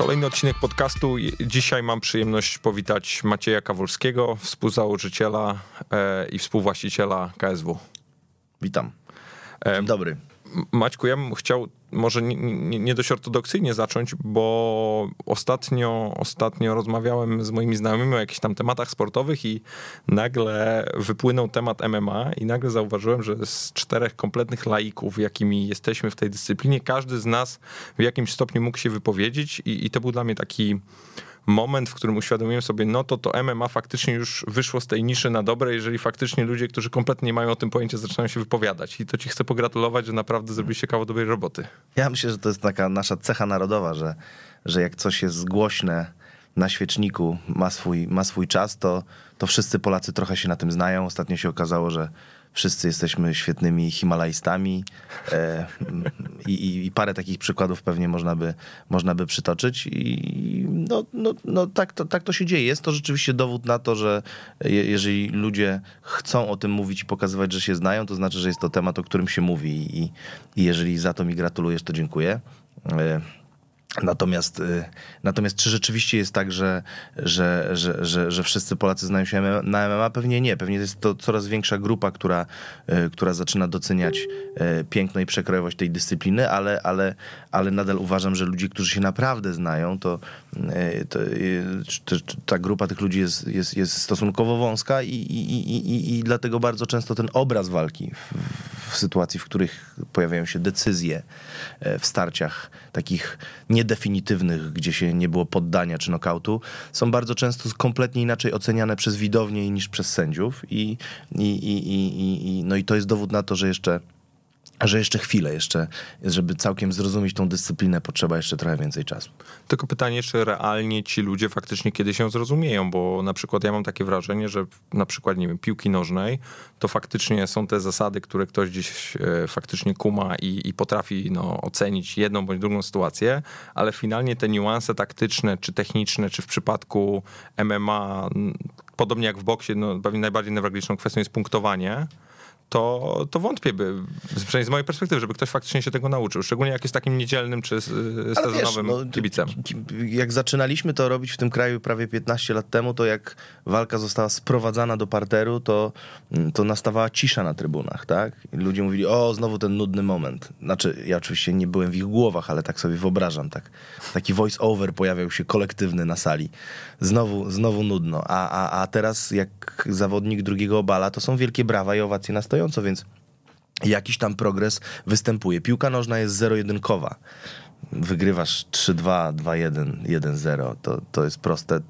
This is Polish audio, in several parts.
Kolejny odcinek podcastu. Dzisiaj mam przyjemność powitać Macieja Kawolskiego, współzałożyciela e, i współwłaściciela KSW. Witam. Dzień dobry. Maćku, ja bym chciał może nie, nie, nie, dość ortodoksyjnie zacząć, bo ostatnio, ostatnio rozmawiałem z moimi znajomymi o jakichś tam tematach sportowych i nagle wypłynął temat MMA i nagle zauważyłem, że z czterech kompletnych laików, jakimi jesteśmy w tej dyscyplinie, każdy z nas w jakimś stopniu mógł się wypowiedzieć i, i to był dla mnie taki moment, w którym uświadomiłem sobie, no to to MMA faktycznie już wyszło z tej niszy na dobre, jeżeli faktycznie ludzie, którzy kompletnie nie mają o tym pojęcia, zaczynają się wypowiadać. I to ci chcę pogratulować, że naprawdę zrobiliście kawał dobrej roboty. Ja myślę, że to jest taka nasza cecha narodowa, że, że jak coś jest głośne na świeczniku, ma swój, ma swój czas, to, to wszyscy Polacy trochę się na tym znają. Ostatnio się okazało, że wszyscy jesteśmy świetnymi Himalajstami e, i, i, parę takich przykładów pewnie można by, można by przytoczyć i no, no, no tak, to, tak to się dzieje. Jest to rzeczywiście dowód na to, że je, jeżeli ludzie chcą o tym mówić i pokazywać, że się znają, to znaczy, że jest to temat, o którym się mówi i, i jeżeli za to mi gratulujesz, to dziękuję. E, Natomiast, y, natomiast czy rzeczywiście jest tak, że, że, że, że, że wszyscy Polacy znają się na MMA? Pewnie nie. Pewnie jest to coraz większa grupa, która, y, która zaczyna doceniać y, piękno i przekrojowość tej dyscypliny, ale, ale, ale nadal uważam, że ludzi, którzy się naprawdę znają, to, to, to ta grupa tych ludzi jest, jest, jest stosunkowo wąska i, i, i, i dlatego bardzo często ten obraz walki w, w sytuacji, w których pojawiają się decyzje w starciach takich nie niedefinitywnych, gdzie się nie było poddania czy nokautu, są bardzo często kompletnie inaczej oceniane przez widownię niż przez sędziów. I, i, i, i, i, no i to jest dowód na to, że jeszcze że jeszcze chwilę, jeszcze, żeby całkiem zrozumieć tą dyscyplinę, potrzeba jeszcze trochę więcej czasu. Tylko pytanie, czy realnie ci ludzie faktycznie kiedy się zrozumieją, bo na przykład ja mam takie wrażenie, że na przykład, nie wiem, piłki nożnej, to faktycznie są te zasady, które ktoś gdzieś e, faktycznie kuma i, i potrafi no, ocenić jedną bądź drugą sytuację, ale finalnie te niuanse taktyczne, czy techniczne, czy w przypadku MMA, podobnie jak w boksie, no, najbardziej newralgiczną kwestią jest punktowanie, to, to wątpię by, przynajmniej z mojej perspektywy, żeby ktoś faktycznie się tego nauczył. Szczególnie jak jest takim niedzielnym czy sezonowym wiesz, no, kibicem. Jak zaczynaliśmy to robić w tym kraju prawie 15 lat temu, to jak walka została sprowadzana do parteru, to, to nastawała cisza na trybunach, tak? I ludzie mówili, o, znowu ten nudny moment. Znaczy, ja oczywiście nie byłem w ich głowach, ale tak sobie wyobrażam, tak. Taki voice-over pojawiał się kolektywny na sali. Znowu, znowu nudno. A, a, a teraz jak zawodnik drugiego obala, to są wielkie brawa i owacje na stojąco wystarczająco, więc jakiś tam progres występuje. Piłka nożna jest zero-jedynkowa. Wygrywasz 3-2, 2-1, 1-0. To, to jest proste.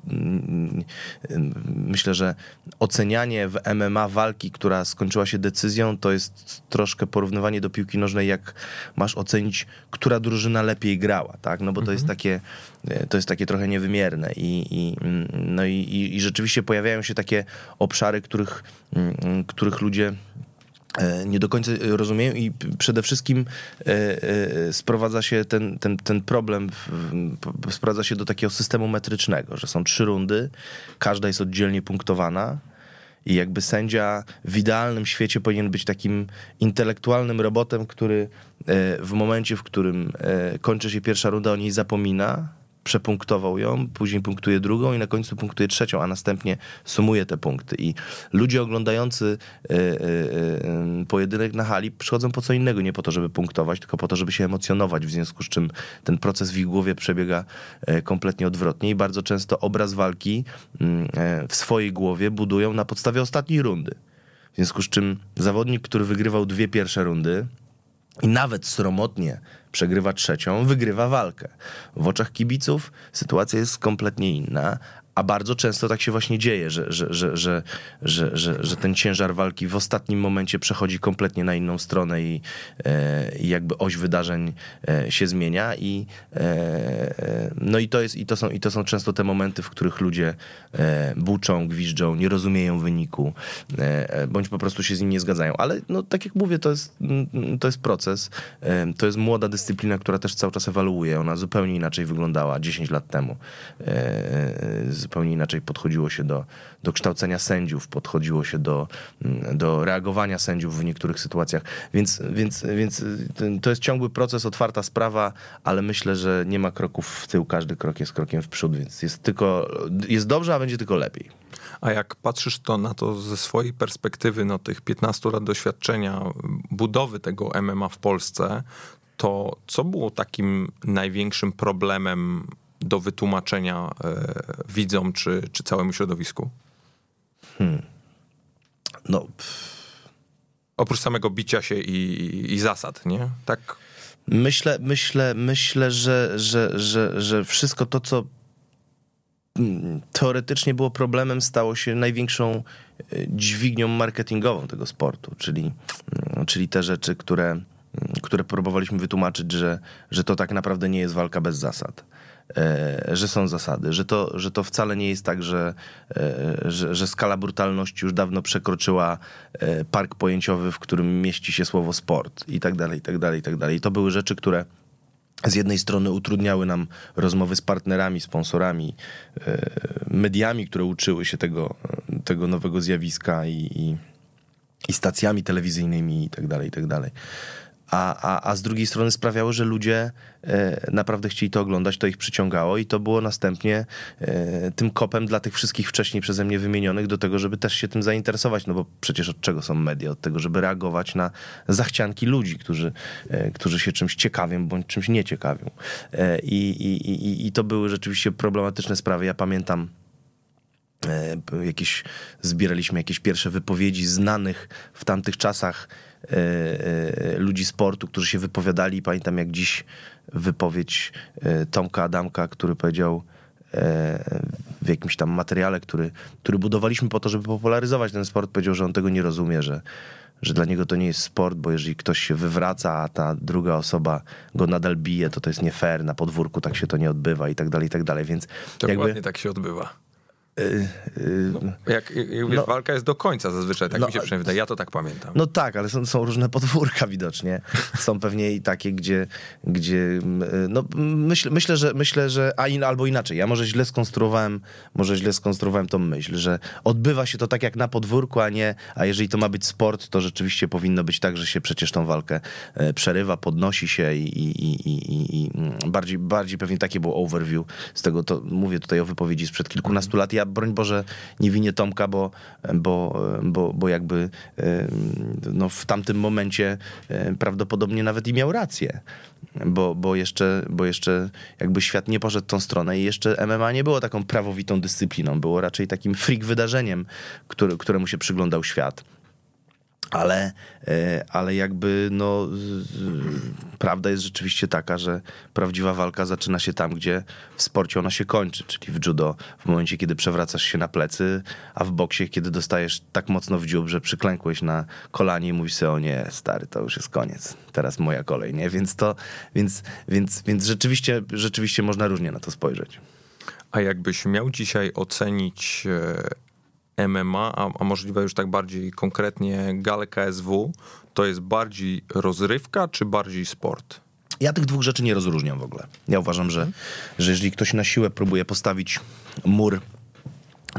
Myślę, że ocenianie w MMA walki, która skończyła się decyzją, to jest troszkę porównywanie do piłki nożnej, jak masz ocenić, która drużyna lepiej grała, tak? No bo to mhm. jest takie, to jest takie trochę niewymierne i, i no i, i, rzeczywiście pojawiają się takie obszary, których, których ludzie nie do końca rozumieją i przede wszystkim e, e, sprowadza się ten, ten, ten problem, sprowadza się do takiego systemu metrycznego, że są trzy rundy, każda jest oddzielnie punktowana i jakby sędzia w idealnym świecie powinien być takim intelektualnym robotem, który w momencie, w którym kończy się pierwsza runda, o niej zapomina, przepunktował ją, później punktuje drugą i na końcu punktuje trzecią, a następnie sumuje te punkty. I ludzie oglądający y, y, y, pojedynek na hali przychodzą po co innego, nie po to, żeby punktować, tylko po to, żeby się emocjonować, w związku z czym ten proces w ich głowie przebiega kompletnie odwrotnie i bardzo często obraz walki mm, w swojej głowie budują na podstawie ostatniej rundy. W związku z czym zawodnik, który wygrywał dwie pierwsze rundy, i nawet sromotnie przegrywa trzecią, wygrywa walkę. W oczach kibiców sytuacja jest kompletnie inna, a bardzo często tak się właśnie dzieje, że, że, że, że, że, że, że ten ciężar walki w ostatnim momencie przechodzi kompletnie na inną stronę i, e, i jakby oś wydarzeń e, się zmienia. I, e, no i to, jest, i, to są, i to są często te momenty, w których ludzie buczą, gwiżdżą, nie rozumieją wyniku, bądź po prostu się z nim nie zgadzają. Ale no, tak jak mówię, to jest, to jest proces. To jest młoda dyscyplina, która też cały czas ewoluuje. Ona zupełnie inaczej wyglądała 10 lat temu zupełnie inaczej podchodziło się do, do kształcenia sędziów, podchodziło się do, mm, do reagowania sędziów w niektórych sytuacjach. Więc, więc, więc to jest ciągły proces, otwarta sprawa, ale myślę, że nie ma kroków w tył, każdy krok jest krokiem w przód, więc jest tylko, jest dobrze, a będzie tylko lepiej. A jak patrzysz to na to ze swojej perspektywy, no tych 15 lat doświadczenia budowy tego MMA w Polsce, to co było takim największym problemem do wytłumaczenia e, widzom czy, czy całemu środowisku? Hmm. No. Oprócz samego bicia się i, i zasad, nie? Tak. Myślę, myślę, myślę, że, że, że, że wszystko to, co mm, teoretycznie było problemem, stało się największą e, dźwignią marketingową tego sportu, czyli, mm, czyli te rzeczy, które które próbowaliśmy wytłumaczyć, że, że to tak naprawdę nie jest walka bez zasad. E, że są zasady, że to, że to wcale nie jest tak, że, e, że, że skala brutalności już dawno przekroczyła e, park pojęciowy, w którym mieści się słowo sport i tak dalej, i tak dalej, i tak dalej. To były rzeczy, które z jednej strony utrudniały nam rozmowy z partnerami, sponsorami, mediami, które uczyły się tego, tego nowego zjawiska i, i, i stacjami telewizyjnymi i tak dalej, i tak dalej a, a, a z drugiej strony sprawiało, że ludzie e, naprawdę chcieli to oglądać, to ich przyciągało i to było następnie e, tym kopem dla tych wszystkich wcześniej przeze mnie wymienionych do tego, żeby też się tym zainteresować, no bo przecież od czego są media? Od tego, żeby reagować na zachcianki ludzi, którzy, e, którzy się czymś ciekawią bądź czymś nieciekawią. I, i, i, I to były rzeczywiście problematyczne sprawy. Ja pamiętam jakieś, zbieraliśmy jakieś pierwsze wypowiedzi znanych w tamtych czasach ludzi sportu, którzy się wypowiadali. Pamiętam jak dziś wypowiedź e, Tomka Adamka, który powiedział w jakimś tam materiale, który, który budowaliśmy po to, żeby popularyzować ten sport, powiedział, że on tego nie rozumie, że, że dla niego to nie jest sport, bo jeżeli ktoś się wywraca, a ta druga osoba go nadal bije, to to jest nie fair, na podwórku tak się to nie odbywa i tak dalej, i tak dalej, więc Dokładnie jakby... tak się odbywa. No, jak, jak wiesz, no, walka jest do końca zazwyczaj, tak no, mi się przynajmniej wydaje, ja to tak pamiętam. No tak, ale są, są różne podwórka widocznie. Są pewnie i takie, gdzie, gdzie no myśl, myślę, że myślę, że a in, albo inaczej, ja może źle skonstruowałem, może źle skonstruowałem tą myśl, że odbywa się to tak jak na podwórku, a nie, a jeżeli to ma być sport, to rzeczywiście powinno być tak, że się przecież tą walkę e, przerywa, podnosi się i, i, i, i, i bardziej, bardziej pewnie takie było overview z tego, to mówię tutaj o wypowiedzi sprzed kilkunastu lat. Ja broń Boże nie winię Tomka, bo, bo, bo, bo jakby no, w tamtym momencie prawdopodobnie nawet i miał rację. Bo, bo, jeszcze, bo jeszcze jakby świat nie poszedł tą stronę i jeszcze MMA nie było taką prawowitą dyscypliną, było raczej takim freak wydarzeniem, który, któremu się przyglądał świat ale, e, ale jakby no, prawda jest rzeczywiście taka, że prawdziwa walka zaczyna się tam, gdzie w sporcie ona się kończy, czyli w judo w momencie, kiedy przewracasz się na plecy, a w boksie, kiedy dostajesz tak mocno w dziób, że przyklękłeś na kolanie i mówisz sobie, o nie, stary, to już jest koniec, teraz moja kolej, nie? Więc to, więc, więc, więc rzeczywiście, rzeczywiście można różnie na to spojrzeć. A jakbyś miał dzisiaj ocenić e, MMA, a, a możliwe już tak bardziej konkretnie galę KSW, to jest bardziej rozrywka czy bardziej sport? Ja tych dwóch rzeczy nie rozróżniam w ogóle. Ja uważam, że, że jeżeli ktoś na siłę próbuje postawić mur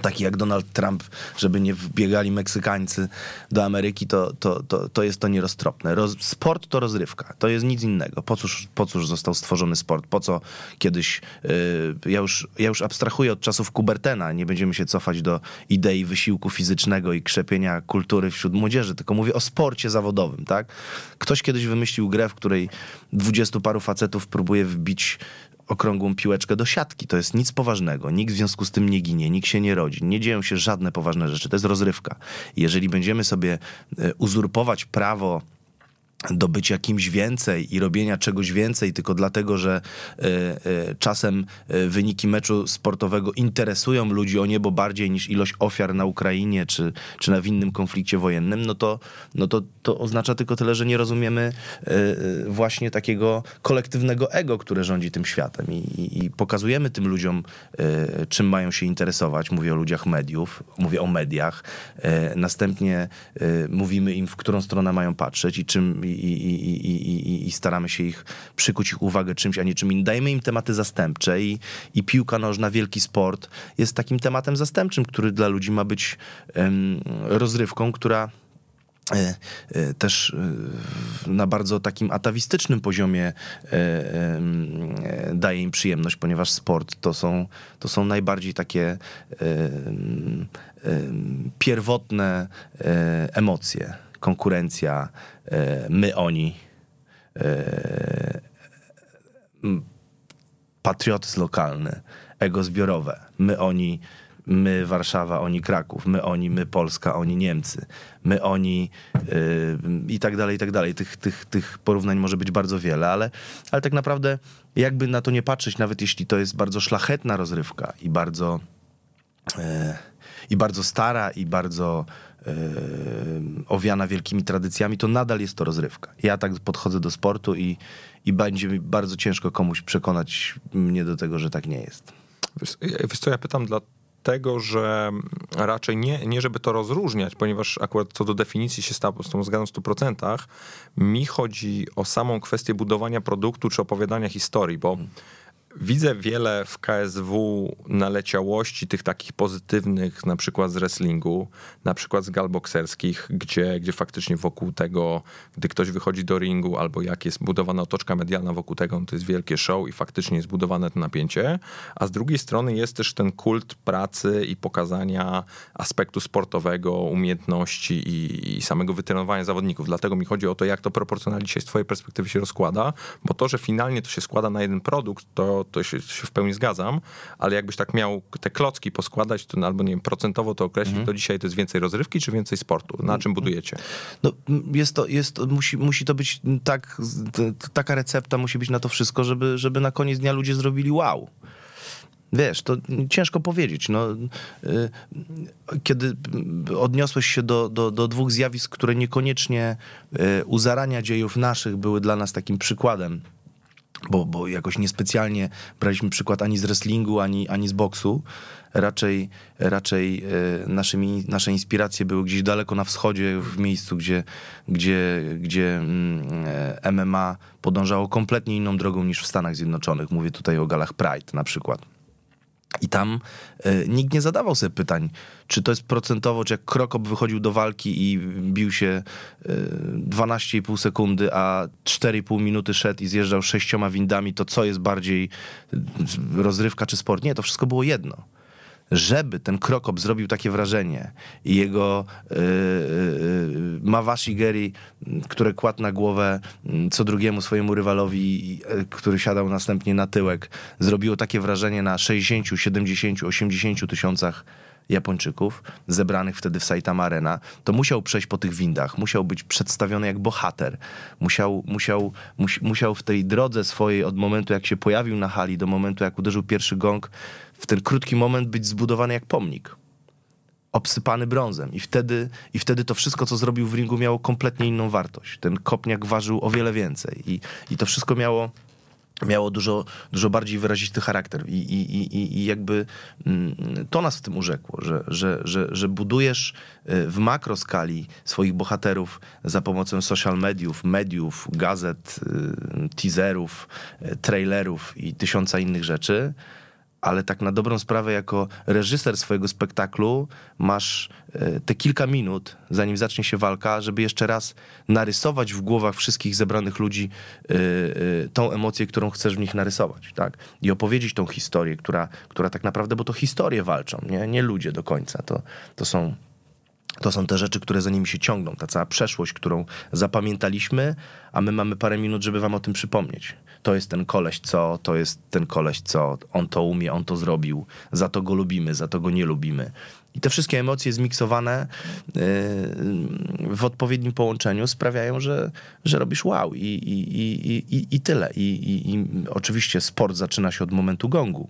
taki jak Donald Trump, żeby nie wbiegali Meksykańcy do Ameryki, to, to, to, to jest to nieroztropne. Roz, sport to rozrywka, to jest nic innego. Po cóż, po cóż został stworzony sport? Po co kiedyś, yy, ja, już, ja już abstrahuję od czasów Kubertena, nie będziemy się cofać do idei wysiłku fizycznego i krzepienia kultury wśród młodzieży, tylko mówię o sporcie zawodowym, tak? Ktoś kiedyś wymyślił grę, w której dwudziestu paru facetów próbuje wbić okrągłą piłeczkę do siatki. To jest nic poważnego. Nikt w związku z tym nie ginie, nikt się nie rodzi. Nie dzieją się żadne poważne rzeczy. To jest rozrywka. Jeżeli będziemy sobie e, uzurpować prawo do bycia kimś więcej i robienia czegoś więcej tylko dlatego, że y, y, czasem y, wyniki meczu sportowego interesują ludzi o niebo bardziej niż ilość ofiar na Ukrainie czy, czy na innym konflikcie wojennym, no to, no to, to oznacza tylko tyle, że nie rozumiemy właśnie takiego kolektywnego ego, które rządzi tym światem i, i, i pokazujemy tym ludziom, czym mają się interesować. Mówię o ludziach mediów, mówię o mediach. Następnie mówimy im, w którą stronę mają patrzeć i czym i, i, i, i, staramy się ich przykuć ich uwagę czymś, a nie czym innym. Dajemy im tematy zastępcze i, i piłka nożna, wielki sport jest takim tematem zastępczym, który dla ludzi ma być rozrywką, która E, e, też e, na bardzo takim atawistycznym poziomie daje im przyjemność, ponieważ sport to są, to są najbardziej takie pierwotne emocje. Konkurencja, my, oni, patriotyzm lokalny, ego zbiorowe, my, oni, my Warszawa, oni Kraków, my oni, my Polska, oni Niemcy, my oni yy, i tak dalej, i tak dalej. Tych, tych, tych porównań może być bardzo wiele, ale, ale tak naprawdę jakby na to nie patrzeć, nawet jeśli to jest bardzo szlachetna rozrywka i bardzo, i bardzo stara i bardzo owiana wielkimi tradycjami, to nadal jest to rozrywka. Ja tak podchodzę do sportu i, i będzie mi bardzo ciężko komuś przekonać mnie do tego, że tak nie jest. Wiesz co, ja pytam dla tego, że raczej nie, nie żeby to rozróżniać, ponieważ akurat co do definicji się z tą zgadzam w 100%, mi chodzi o samą kwestię budowania produktu czy opowiadania historii, bo Widzę wiele w KSW naleciałości tych takich pozytywnych, na przykład z wrestlingu, na przykład z galbokserskich, gdzie, gdzie faktycznie wokół tego, gdy ktoś wychodzi do ringu, albo jak jest budowana otoczka medialna wokół tego, to jest wielkie show i faktycznie jest budowane to napięcie. A z drugiej strony jest też ten kult pracy i pokazania aspektu sportowego, umiejętności i, i samego wytrenowania zawodników. Dlatego mi chodzi o to, jak to proporcjonalnie dzisiaj z twojej perspektywy się rozkłada, bo to, że finalnie to się składa na jeden produkt, to to, się, się, w pełni zgadzam, ale jakbyś tak miał te klocki poskładać, to, albo nie wiem, procentowo to określić, mhm. to dzisiaj to jest więcej rozrywki czy więcej sportu? Na czym budujecie? No, jest to, jest, musi, musi to być tak, taka recepta musi być na to wszystko, żeby, żeby na koniec dnia ludzie zrobili wow. Wiesz, to ciężko powiedzieć. No, y, kiedy odniosłeś się do, do, do dwóch zjawisk, które niekoniecznie y, u zarania dziejów naszych były dla nas takim przykładem bo, bo jakoś niespecjalnie braliśmy przykład ani z wrestlingu, ani, ani z boksu. Raczej, raczej e, naszymi, nasze inspiracje były gdzieś daleko na wschodzie, w miejscu, gdzie, gdzie, gdzie mm, e, MMA podążało kompletnie inną drogą niż w Stanach Zjednoczonych. Mówię tutaj o galach Pride na przykład. I tam y, nikt nie zadawał sobie pytań, czy to jest procentowo, czy jak Krokop wychodził do walki i bił się y, 12,5 sekundy, a 4,5 minuty szedł i zjeżdżał sześcioma windami, to co jest bardziej rozrywka czy sport? Nie, to wszystko było jedno żeby ten Krokop zrobił takie wrażenie i jego yy, yy, Mawashi Geri, które kładł na głowę mm, co drugiemu swojemu rywalowi, który siadał następnie na tyłek, zrobiło takie wrażenie na 60, 70, 80 tysiącach Japończyków, zebranych wtedy w Saitama Arena, to musiał przejść po tych windach, musiał być przedstawiony jak bohater, musiał, musiał, musiał w tej drodze swojej od momentu jak się pojawił na hali do momentu jak uderzył pierwszy gong, w ten krótki moment być zbudowany jak pomnik. Obsypany brązem. I wtedy, I wtedy to wszystko, co zrobił w ringu, miało kompletnie inną wartość. Ten kopniak ważył o wiele więcej. I, i to wszystko miało miało dużo, dużo bardziej wyrazisty charakter. I, i, i, i jakby mm, to nas w tym urzekło, że, że, że, że budujesz y, w makroskali swoich bohaterów za pomocą social mediów, mediów, gazet, y, teaserów, y, trailerów i tysiąca innych rzeczy, ale tak na dobrą sprawę, jako reżyser swojego spektaklu, masz e, te kilka minut, zanim zacznie się walka, żeby jeszcze raz narysować w głowach wszystkich zebranych ludzi e, e, tą emocję, którą chcesz w nich narysować, tak? I opowiedzieć tą historię, która, która tak naprawdę, bo to historie walczą, nie, nie ludzie do końca. To, to są to są te rzeczy, które za nimi się ciągną, ta cała przeszłość, którą zapamiętaliśmy, a my mamy parę minut, żeby wam o tym przypomnieć. To jest ten koleś, co, to jest ten koleś, co, on to umie, on to zrobił, za to go lubimy, za to go nie lubimy. I te wszystkie emocje zmiksowane yy, w odpowiednim połączeniu sprawiają, że, że robisz wow i, i, i, i, i tyle. I, i, I oczywiście sport zaczyna się od momentu gongu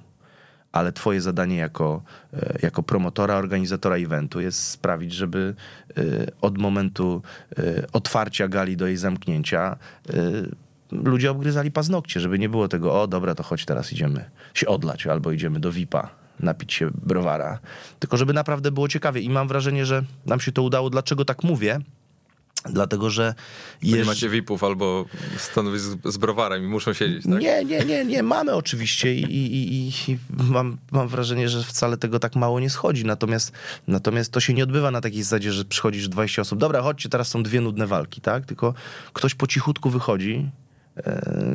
ale twoje zadanie jako, e, jako promotora, organizatora eventu jest sprawić, żeby e, od momentu otwarcia gali do jej zamknięcia ludzie obgryzali paznokcie, żeby nie było tego, o dobra, to chodź teraz idziemy się odlać, albo idziemy do VIP-a napić się browara. Tylko żeby naprawdę było ciekawie i mam wrażenie, że nam się to udało. Dlaczego tak mówię? Dlatego, że. Jeż... Nie macie VIP-ów albo stanowisk z browarem i muszą siedzieć, tak? Nie, nie, nie, nie. Mamy oczywiście i, i, i, i, mam, mam wrażenie, że wcale tego tak mało nie schodzi. Natomiast, natomiast to się nie odbywa na takiej zasadzie, że przychodzisz 20 osób. Dobra, chodźcie, teraz są dwie nudne walki, tak? Tylko ktoś po cichutku wychodzi,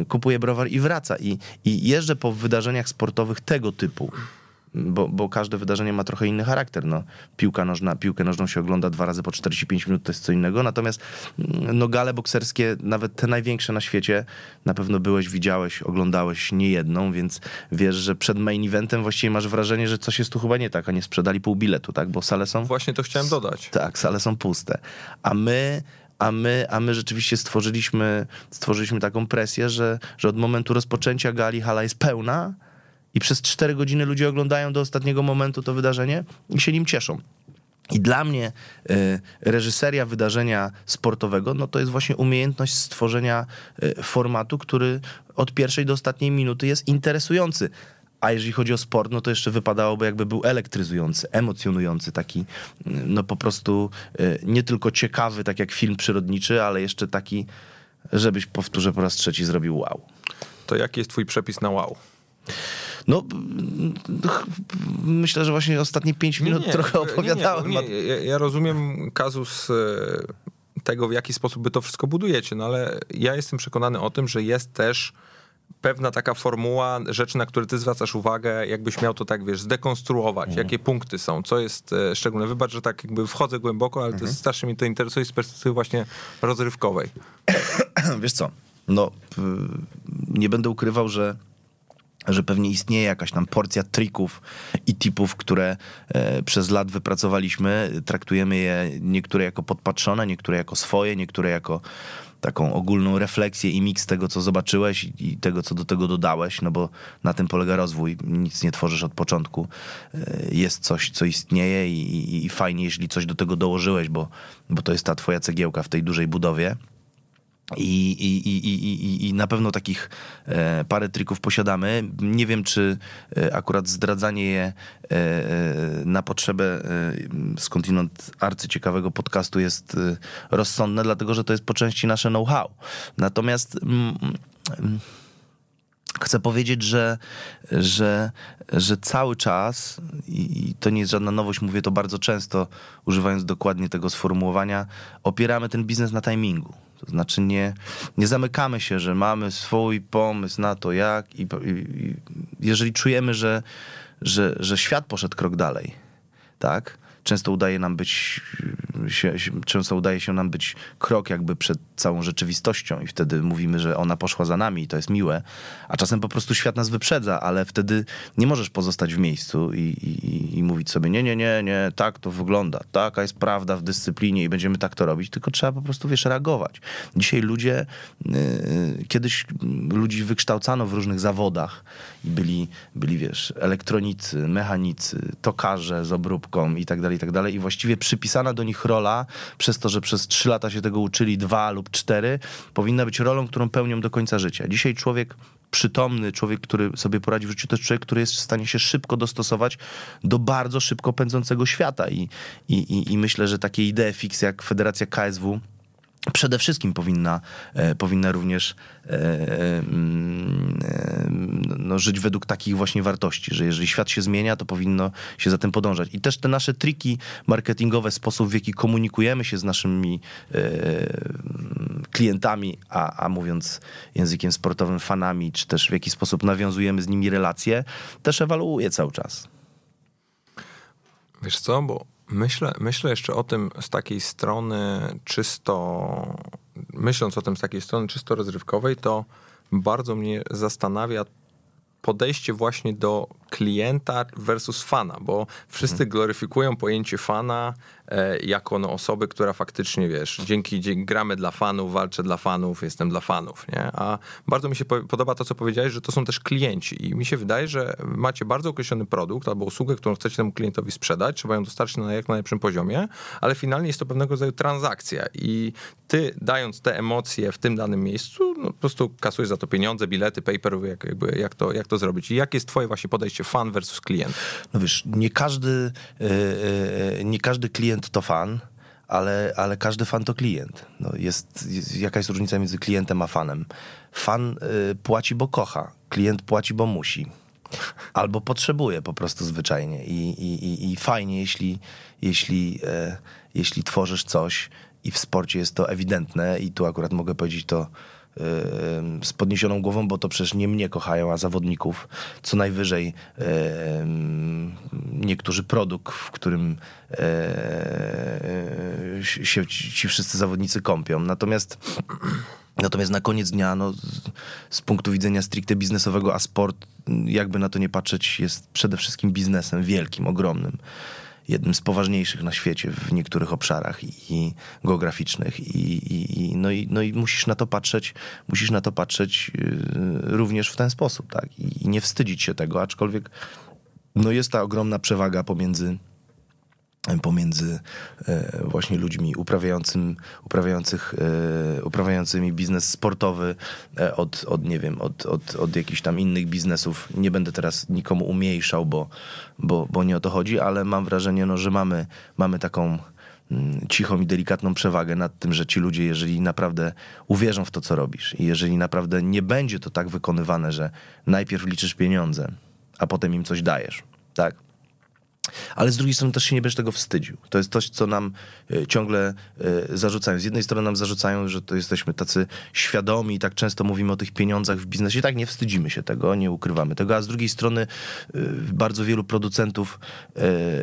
kupuje browar i wraca. I, I jeżdżę po wydarzeniach sportowych tego typu bo, bo każde wydarzenie ma trochę inny charakter. No, piłka nożna, piłkę nożną się ogląda dwa razy po 45 minut, to jest co innego. Natomiast mm, no, gale bokserskie, nawet te największe na świecie, na pewno byłeś, widziałeś, oglądałeś nie jedną, więc wiesz, że przed main eventem właściwie masz wrażenie, że coś jest tu chyba nie tak, a nie sprzedali pół biletu, tak? Bo sale są... Właśnie to chciałem dodać. Tak, sale są puste. A my a my, a my rzeczywiście stworzyliśmy, stworzyliśmy taką presję, że, że od momentu rozpoczęcia gali hala jest pełna, i przez 4 godziny ludzie oglądają do ostatniego momentu to wydarzenie i się nim cieszą. I dla mnie y, reżyseria wydarzenia sportowego, no to jest właśnie umiejętność stworzenia y, formatu, który od pierwszej do ostatniej minuty jest interesujący. A jeżeli chodzi o sport, no to jeszcze wypadałoby, jakby był elektryzujący, emocjonujący, taki, no po prostu y, nie tylko ciekawy, tak jak film przyrodniczy, ale jeszcze taki, żebyś, powtórzę po raz trzeci, zrobił wow. To jaki jest twój przepis na wow? No, myślę, że właśnie ostatnie pięć minut nie, nie, trochę opowiadałem. Nie, nie, ja, ja rozumiem kazus e, tego, w jaki sposób by to wszystko budujecie, no ale ja jestem przekonany o tym, że jest też pewna taka formuła rzeczy, na które ty zwracasz uwagę, jakbyś miał to tak, wiesz, zdekonstruować, mhm. jakie punkty są, co jest e, szczególne. Wybacz, że tak jakby wchodzę głęboko, ale mhm. to strasznie mnie to interesuje z perspektywy właśnie rozrywkowej. Wiesz co, no nie będę ukrywał, że że pewnie istnieje jakaś tam porcja trików i tipów, które e, przez lat wypracowaliśmy. Traktujemy je niektóre jako podpatrzone, niektóre jako swoje, niektóre jako taką ogólną refleksję i miks tego, co zobaczyłeś i tego, co do tego dodałeś, no bo na tym polega rozwój. Nic nie tworzysz od początku. E, jest coś, co istnieje i, i, i fajnie, jeśli coś do tego dołożyłeś, bo, bo to jest ta twoja cegiełka w tej dużej budowie. I, i, i, i, I na pewno takich e, parę trików posiadamy. Nie wiem, czy e, akurat zdradzanie je e, na potrzebę skądinąd arcyciekawego podcastu jest rozsądne, dlatego że to jest po części nasze know-how. Natomiast mm, mm, chcę powiedzieć, że, że, że cały czas, i to nie jest żadna nowość, mówię to bardzo często, używając dokładnie tego sformułowania, opieramy ten biznes na timingu to znaczy nie, nie zamykamy się, że mamy swój pomysł na to jak i, i, jeżeli czujemy, że, że, że świat poszedł krok dalej, tak, często udaje nam być, się, często udaje się nam być krok jakby przed całą rzeczywistością i wtedy mówimy, że ona poszła za nami i to jest miłe, a czasem po prostu świat nas wyprzedza, ale wtedy nie możesz pozostać w miejscu i, i, i mówić sobie, nie, nie, nie, nie, tak to wygląda, taka jest prawda w dyscyplinie i będziemy tak to robić, tylko trzeba po prostu, wiesz, reagować. Dzisiaj ludzie, yy, kiedyś ludzi wykształcano w różnych zawodach i byli, byli, wiesz, elektronicy, mechanicy, tokarze z obróbką i tak dalej, i tak dalej. I właściwie przypisana do nich rola, przez to, że przez trzy lata się tego uczyli, dwa lub cztery, powinna być rolą, którą pełnią do końca życia. Dzisiaj człowiek przytomny, człowiek, który sobie poradzi w życiu, to jest człowiek, który jest w stanie się szybko dostosować do bardzo szybko pędzącego świata. I, i, i myślę, że takie idee fix jak Federacja KSW przede wszystkim powinna, e, powinna również e, e, mm, no, żyć według takich właśnie wartości, że jeżeli świat się zmienia, to powinno się za tym podążać. I też te nasze triki marketingowe, sposób w jaki komunikujemy się z naszymi klientami, a, a mówiąc językiem sportowym, fanami, czy też w jaki sposób nawiązujemy z nimi relacje, też ewoluuje cały czas. Wiesz co, bo Myślę, myślę jeszcze o tym z takiej strony czysto, myśląc o tym z takiej strony czysto rozrywkowej, to bardzo mnie zastanawia podejście właśnie do klienta versus fana, bo wszyscy mhm. gloryfikują pojęcie fana e, jako no, osoby, która faktycznie, wiesz, dzięki, dzięki gramy dla fanów, walczę dla fanów, jestem dla fanów, nie? A bardzo mi się podoba to, co powiedziałeś, że to są też klienci i mi się wydaje, że macie bardzo określony produkt albo usługę, którą chcecie temu klientowi sprzedać, trzeba ją dostarczyć na jak najlepszym poziomie, ale finalnie jest to pewnego rodzaju transakcja i ty dając te emocje w tym danym miejscu, no, po prostu kasujesz za to pieniądze, bilety, paper, jak, jakby, jak, to, jak to zrobić i jakie jest twoje właśnie podejście fan versus klient? No wiesz, nie każdy, e, e, nie każdy klient to fan, ale, ale każdy fan to klient. No jest, jest jakaś różnica między klientem a fanem. Fan y, płaci, bo kocha, klient płaci, bo musi. Albo potrzebuje po prostu zwyczajnie. I, i, i fajnie, jeśli, jeśli, e, jeśli tworzysz coś i w sporcie jest to ewidentne, i tu akurat mogę powiedzieć to z podniesioną głową, bo to przecież nie mnie kochają, a zawodników. Co najwyżej niektórzy produkt, w którym e, się ci wszyscy zawodnicy kąpią. Natomiast Natomiast na koniec dnia, no, z punktu widzenia stricte biznesowego, a sport, jakby na to nie patrzeć, jest przede wszystkim biznesem wielkim, ogromnym jednym z poważniejszych na świecie w niektórych obszarach i, i geograficznych I, i, no, i, no i musisz na to patrzeć, musisz na to patrzeć yy, również w ten sposób, tak? I, I nie wstydzić się tego, aczkolwiek no jest ta ogromna przewaga pomiędzy pomiędzy e, właśnie ludźmi uprawiającym, uprawiających, e, uprawiającymi biznes sportowy e, od, od nie wiem, od, od, od jakichś tam innych biznesów. Nie będę teraz nikomu umniejszał, bo, bo, bo nie o to chodzi, ale mam wrażenie, no, że mamy, mamy taką mm, cichą i delikatną przewagę nad tym, że ci ludzie, jeżeli naprawdę uwierzą w to, co robisz i jeżeli naprawdę nie będzie to tak wykonywane, że najpierw liczysz pieniądze, a potem im coś dajesz, tak? Ale z drugiej strony też się nie będziesz tego wstydził. To jest coś, co nam e, ciągle e, zarzucają. Z jednej strony nam zarzucają, że to jesteśmy tacy świadomi i tak często mówimy o tych pieniądzach w biznesie. Tak nie wstydzimy się tego, nie ukrywamy tego, a z drugiej strony e, bardzo wielu producentów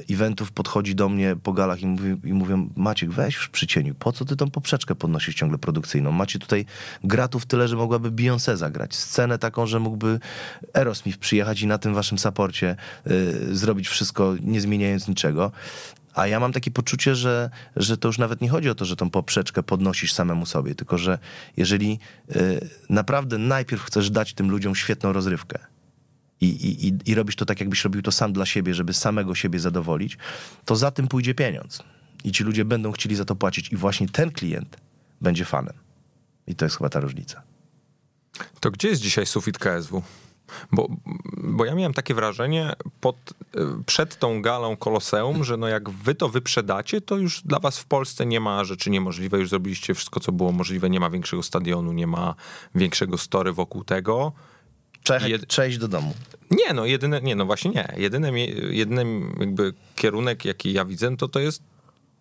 eventów podchodzi do mnie po galach i, mówi, i mówią, Maciek, weź już przycieniu, po co ty tą poprzeczkę podnosisz ciągle produkcyjną? Macie tutaj gratów tyle, że mogłaby Beyoncé zagrać. Scenę taką, że mógłby Aerosmith przyjechać i na tym waszym saporcie zrobić wszystko nie zmieniając niczego. A ja mam takie poczucie, że, że to już nawet nie chodzi o to, że tą poprzeczkę podnosisz samemu sobie, tylko że jeżeli y, naprawdę najpierw chcesz dać tym ludziom świetną rozrywkę i, i, i robisz to tak, jakbyś robił to sam dla siebie, żeby samego siebie zadowolić, to za tym pójdzie pieniądz. I ci ludzie będą chcieli za to płacić, i właśnie ten klient będzie fanem. I to jest chyba ta różnica. To gdzie jest dzisiaj sufit KSW? Bo, bo ja miałem takie wrażenie pod, przed tą galą Koloseum, że no jak wy to wyprzedacie, to już dla was w Polsce nie ma rzeczy niemożliwej, już zrobiliście wszystko, co było możliwe, nie ma większego stadionu, nie ma większego story wokół tego. Czech, Jed... Cześć do domu. Nie, no jedyne, nie, no właśnie nie. Jedyny, jedyny jakby kierunek, jaki ja widzę, to to jest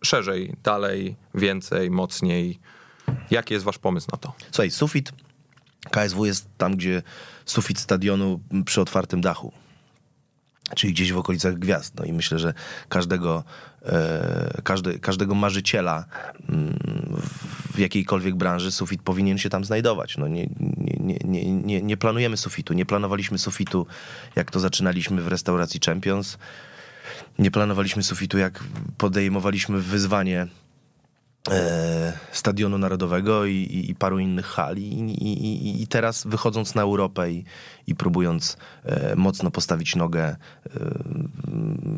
szerzej, dalej, więcej, mocniej. Jaki jest wasz pomysł na to? Słuchaj, sufit KSW jest tam, gdzie sufit stadionu przy otwartym dachu. Czyli gdzieś w okolicach gwiazd. No i myślę, że każdego, e, każdy, każdego marzyciela mm, w jakiejkolwiek branży sufit powinien się tam znajdować. No nie, nie, nie, nie, nie planujemy sufitu. Nie planowaliśmy sufitu, jak to zaczynaliśmy w restauracji Champions. Nie planowaliśmy sufitu, jak podejmowaliśmy wyzwanie Stadionu Narodowego i, i, i, paru innych hal. I, I, teraz wychodząc na Europę i, i próbując e, mocno postawić nogę, e,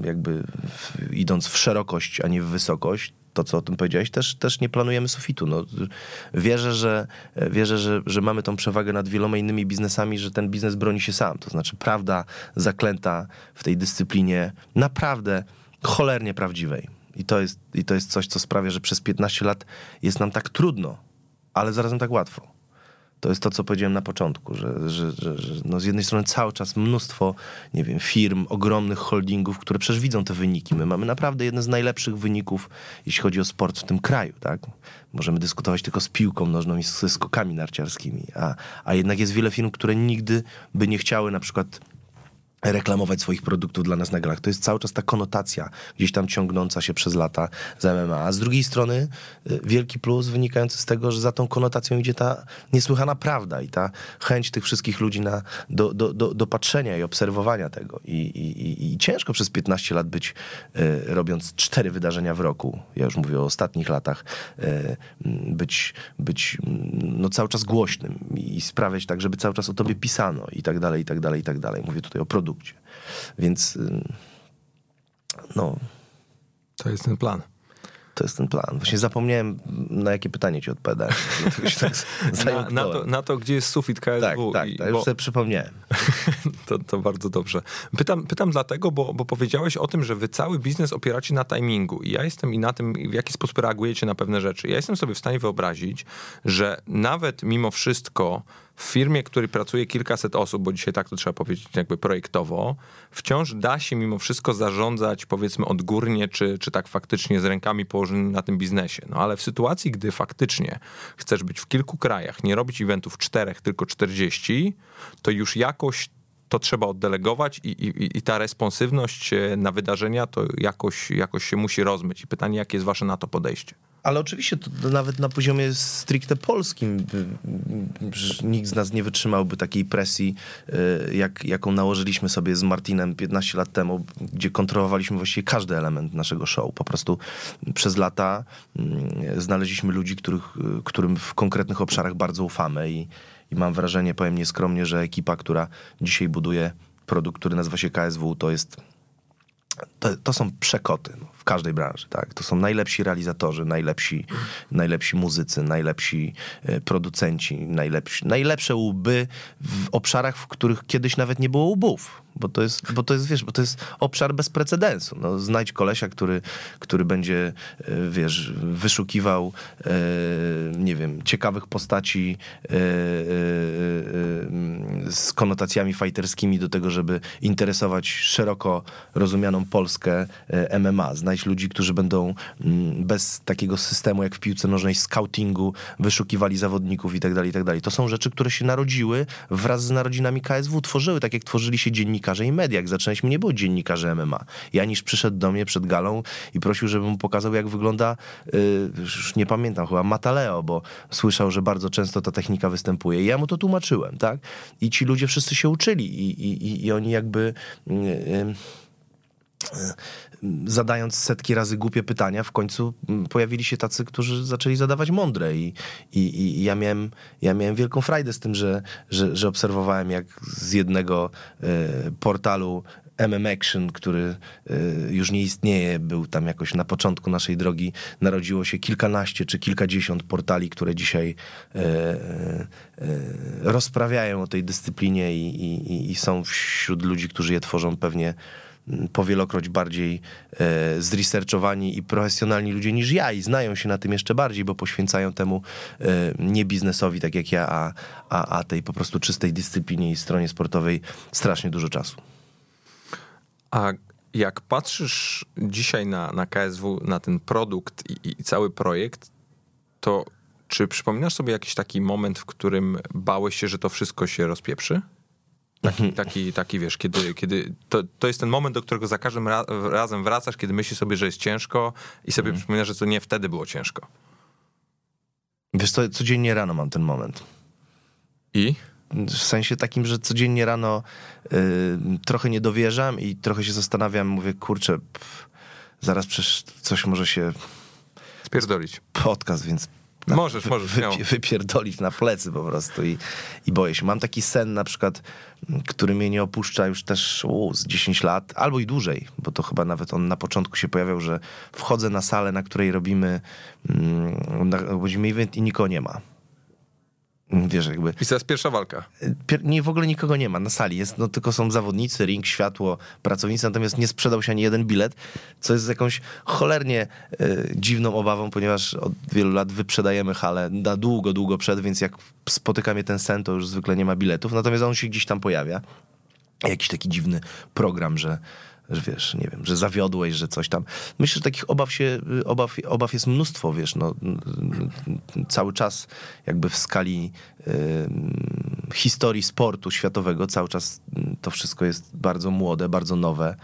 jakby w, idąc w szerokość, a nie w wysokość, to co o tym powiedziałeś, też, też nie planujemy sufitu. No, wierzę, że, wierzę że, że mamy tą przewagę nad wieloma innymi biznesami, że ten biznes broni się sam. To znaczy prawda zaklęta w tej dyscyplinie naprawdę cholernie prawdziwej i to, jest, I to jest coś, co sprawia, że przez 15 lat jest nam tak trudno, ale zarazem tak łatwo. To jest to, co powiedziałem na początku, że, że, że, że no z jednej strony cały czas mnóstwo, nie wiem, firm, ogromnych holdingów, które przecież widzą te wyniki. My mamy naprawdę jedne z najlepszych wyników, jeśli chodzi o sport w tym kraju, tak? Możemy dyskutować tylko z piłką nożną i ze skokami narciarskimi, a, a jednak jest wiele firm, które nigdy by nie chciały na przykład reklamować swoich produktów dla nas na galach. To jest cały czas ta konotacja gdzieś tam ciągnąca się przez lata z MMA. A z drugiej strony y, wielki plus wynikający z tego, że za tą konotacją idzie ta niesłychana prawda i ta chęć tych wszystkich ludzi na, do, do, do, do patrzenia i obserwowania tego. I, i, I ciężko przez 15 lat być, y, robiąc cztery wydarzenia w roku, ja już mówię o ostatnich latach, y, być, być no, cały czas głośnym i sprawiać tak, żeby cały czas o tobie pisano i tak dalej, i tak dalej, i tak dalej. Mówię tutaj o produkcie produkcie. Więc no. To jest ten plan. To jest ten plan. Właśnie zapomniałem, na jakie pytanie ci odpowiadać. tak na, na, to, na to, gdzie jest sufit KSW. Tak, tak, tak już sobie przypomniałem. to, to bardzo dobrze. Pytam, pytam dlatego, bo, bo powiedziałeś o tym, że wy cały biznes opieracie na timingu i ja jestem i na tym, w jaki sposób reagujecie na pewne rzeczy. Ja jestem sobie w stanie wyobrazić, że nawet mimo wszystko w firmie, w której pracuje kilkaset osób, bo dzisiaj tak to trzeba powiedzieć jakby projektowo, wciąż da się mimo wszystko zarządzać powiedzmy odgórnie, czy, czy tak faktycznie z rękami położonymi na tym biznesie. No ale w sytuacji, gdy faktycznie chcesz być w kilku krajach, nie robić eventów czterech, tylko 40, to już jakoś to trzeba oddelegować i, i, i ta responsywność e, na wydarzenia to jakoś, jakoś się musi rozmyć. I pytanie, jakie jest wasze na to podejście? Ale oczywiście to nawet na poziomie stricte polskim nikt z nas nie wytrzymałby takiej presji, y, jak, jaką nałożyliśmy sobie z Martinem 15 lat temu, gdzie kontrolowaliśmy właściwie każdy element naszego show. Po prostu przez lata mm, znaleźliśmy ludzi, których, którym w konkretnych obszarach bardzo ufamy i, i mam wrażenie, powiem nieskromnie, że ekipa, która dzisiaj buduje produkt, który nazywa się KSW, to jest to, to są przekoty no, w każdej branży, tak? To są najlepsi realizatorzy, najlepsi, najlepsi muzycy, najlepsi e, producenci, najlepsi, najlepsze łby w obszarach, w których kiedyś nawet nie było łbów bo to jest, bo to jest, wiesz, bo to jest obszar bez precedensu. No, znajdź kolesia, który, który będzie, e, wiesz, wyszukiwał, e, nie wiem, ciekawych postaci e, z konotacjami fighterskimi do tego, żeby interesować szeroko rozumianą Polskę MMA. Znajdź ludzi, którzy będą bez takiego systemu jak w piłce nożnej scoutingu wyszukiwali zawodników i tak dalej, i tak dalej. To są rzeczy, które się narodziły wraz z narodzinami KSW, tworzyły, tak jak tworzyli się dziennikarze dziennikarze i media. Jak zaczęliśmy, nie było dziennikarzy MMA. Janisz przyszedł do mnie przed galą i prosił, żebym mu pokazał, jak wygląda, yy, już nie pamiętam, chyba Mataleo, bo słyszał, że bardzo często ta technika występuje. I ja mu to tłumaczyłem, tak? I ci ludzie wszyscy się uczyli i, i, i oni jakby... Yy, zadając setki razy głupie pytania, w końcu pojawili się tacy, którzy zaczęli zadawać mądre i, i, i ja, miałem, ja miałem wielką frajdę z tym, że, że, że obserwowałem jak z jednego y, portalu MM Action, który y, już nie istnieje, był tam jakoś na początku naszej drogi, narodziło się kilkanaście czy kilkadziesiąt portali, które dzisiaj rozprawiają o tej dyscyplinie i, i, i są wśród ludzi, którzy je tworzą pewnie powielokroć bardziej e, zresearchowani i profesjonalni ludzie niż ja i znają się na tym jeszcze bardziej, bo poświęcają temu e, nie biznesowi, tak jak ja, a, a, a tej po prostu czystej dyscyplinie i stronie sportowej strasznie dużo czasu. A jak patrzysz dzisiaj na, na KSW, na ten produkt i, i cały projekt, to czy przypominasz sobie jakiś taki moment, w którym bałeś się, że to wszystko się rozpieprzy? Taki, taki, taki wiesz, kiedy, kiedy to, to jest ten moment, do którego za każdym ra razem wracasz, kiedy myślisz sobie, że jest ciężko i sobie mhm. przypominasz, że to nie wtedy było ciężko. Wiesz co, codziennie rano mam ten moment. I? W sensie takim, że codziennie rano y, trochę nie dowierzam i trochę się zastanawiam, mówię, kurczę, pff, zaraz przecież coś może się... Spierdolić. Podcast, więc tak, możesz, możesz. Wy, wypierdolić na plecy po prostu i, i boję się. Mam taki sen na przykład, który mnie nie opuszcza już też u, z 10 lat, albo i dłużej, bo to chyba nawet on na początku się pojawiał, że wchodzę na salę, na której robimy, mm, na, event i nikogo nie ma. Wiesz, jakby. I to jest pierwsza walka. Pier nie, w ogóle nikogo nie ma na sali. Jest, no, tylko są zawodnicy, ring, światło, pracownicy, natomiast nie sprzedał się ani jeden bilet, co jest jakąś cholernie y, dziwną obawą, ponieważ od wielu lat wyprzedajemy halę na długo, długo przed, więc jak spotyka mnie ten sen, to już zwykle nie ma biletów. Natomiast on się gdzieś tam pojawia. Jakiś taki dziwny program, że że wiesz, nie wiem, że zawiodłeś, że coś tam. Myślę, że takich obaw się, obaw, obaw jest mnóstwo, wiesz, no, cały czas jakby w skali y, historii sportu światowego, cały czas to wszystko jest bardzo młode, bardzo nowe,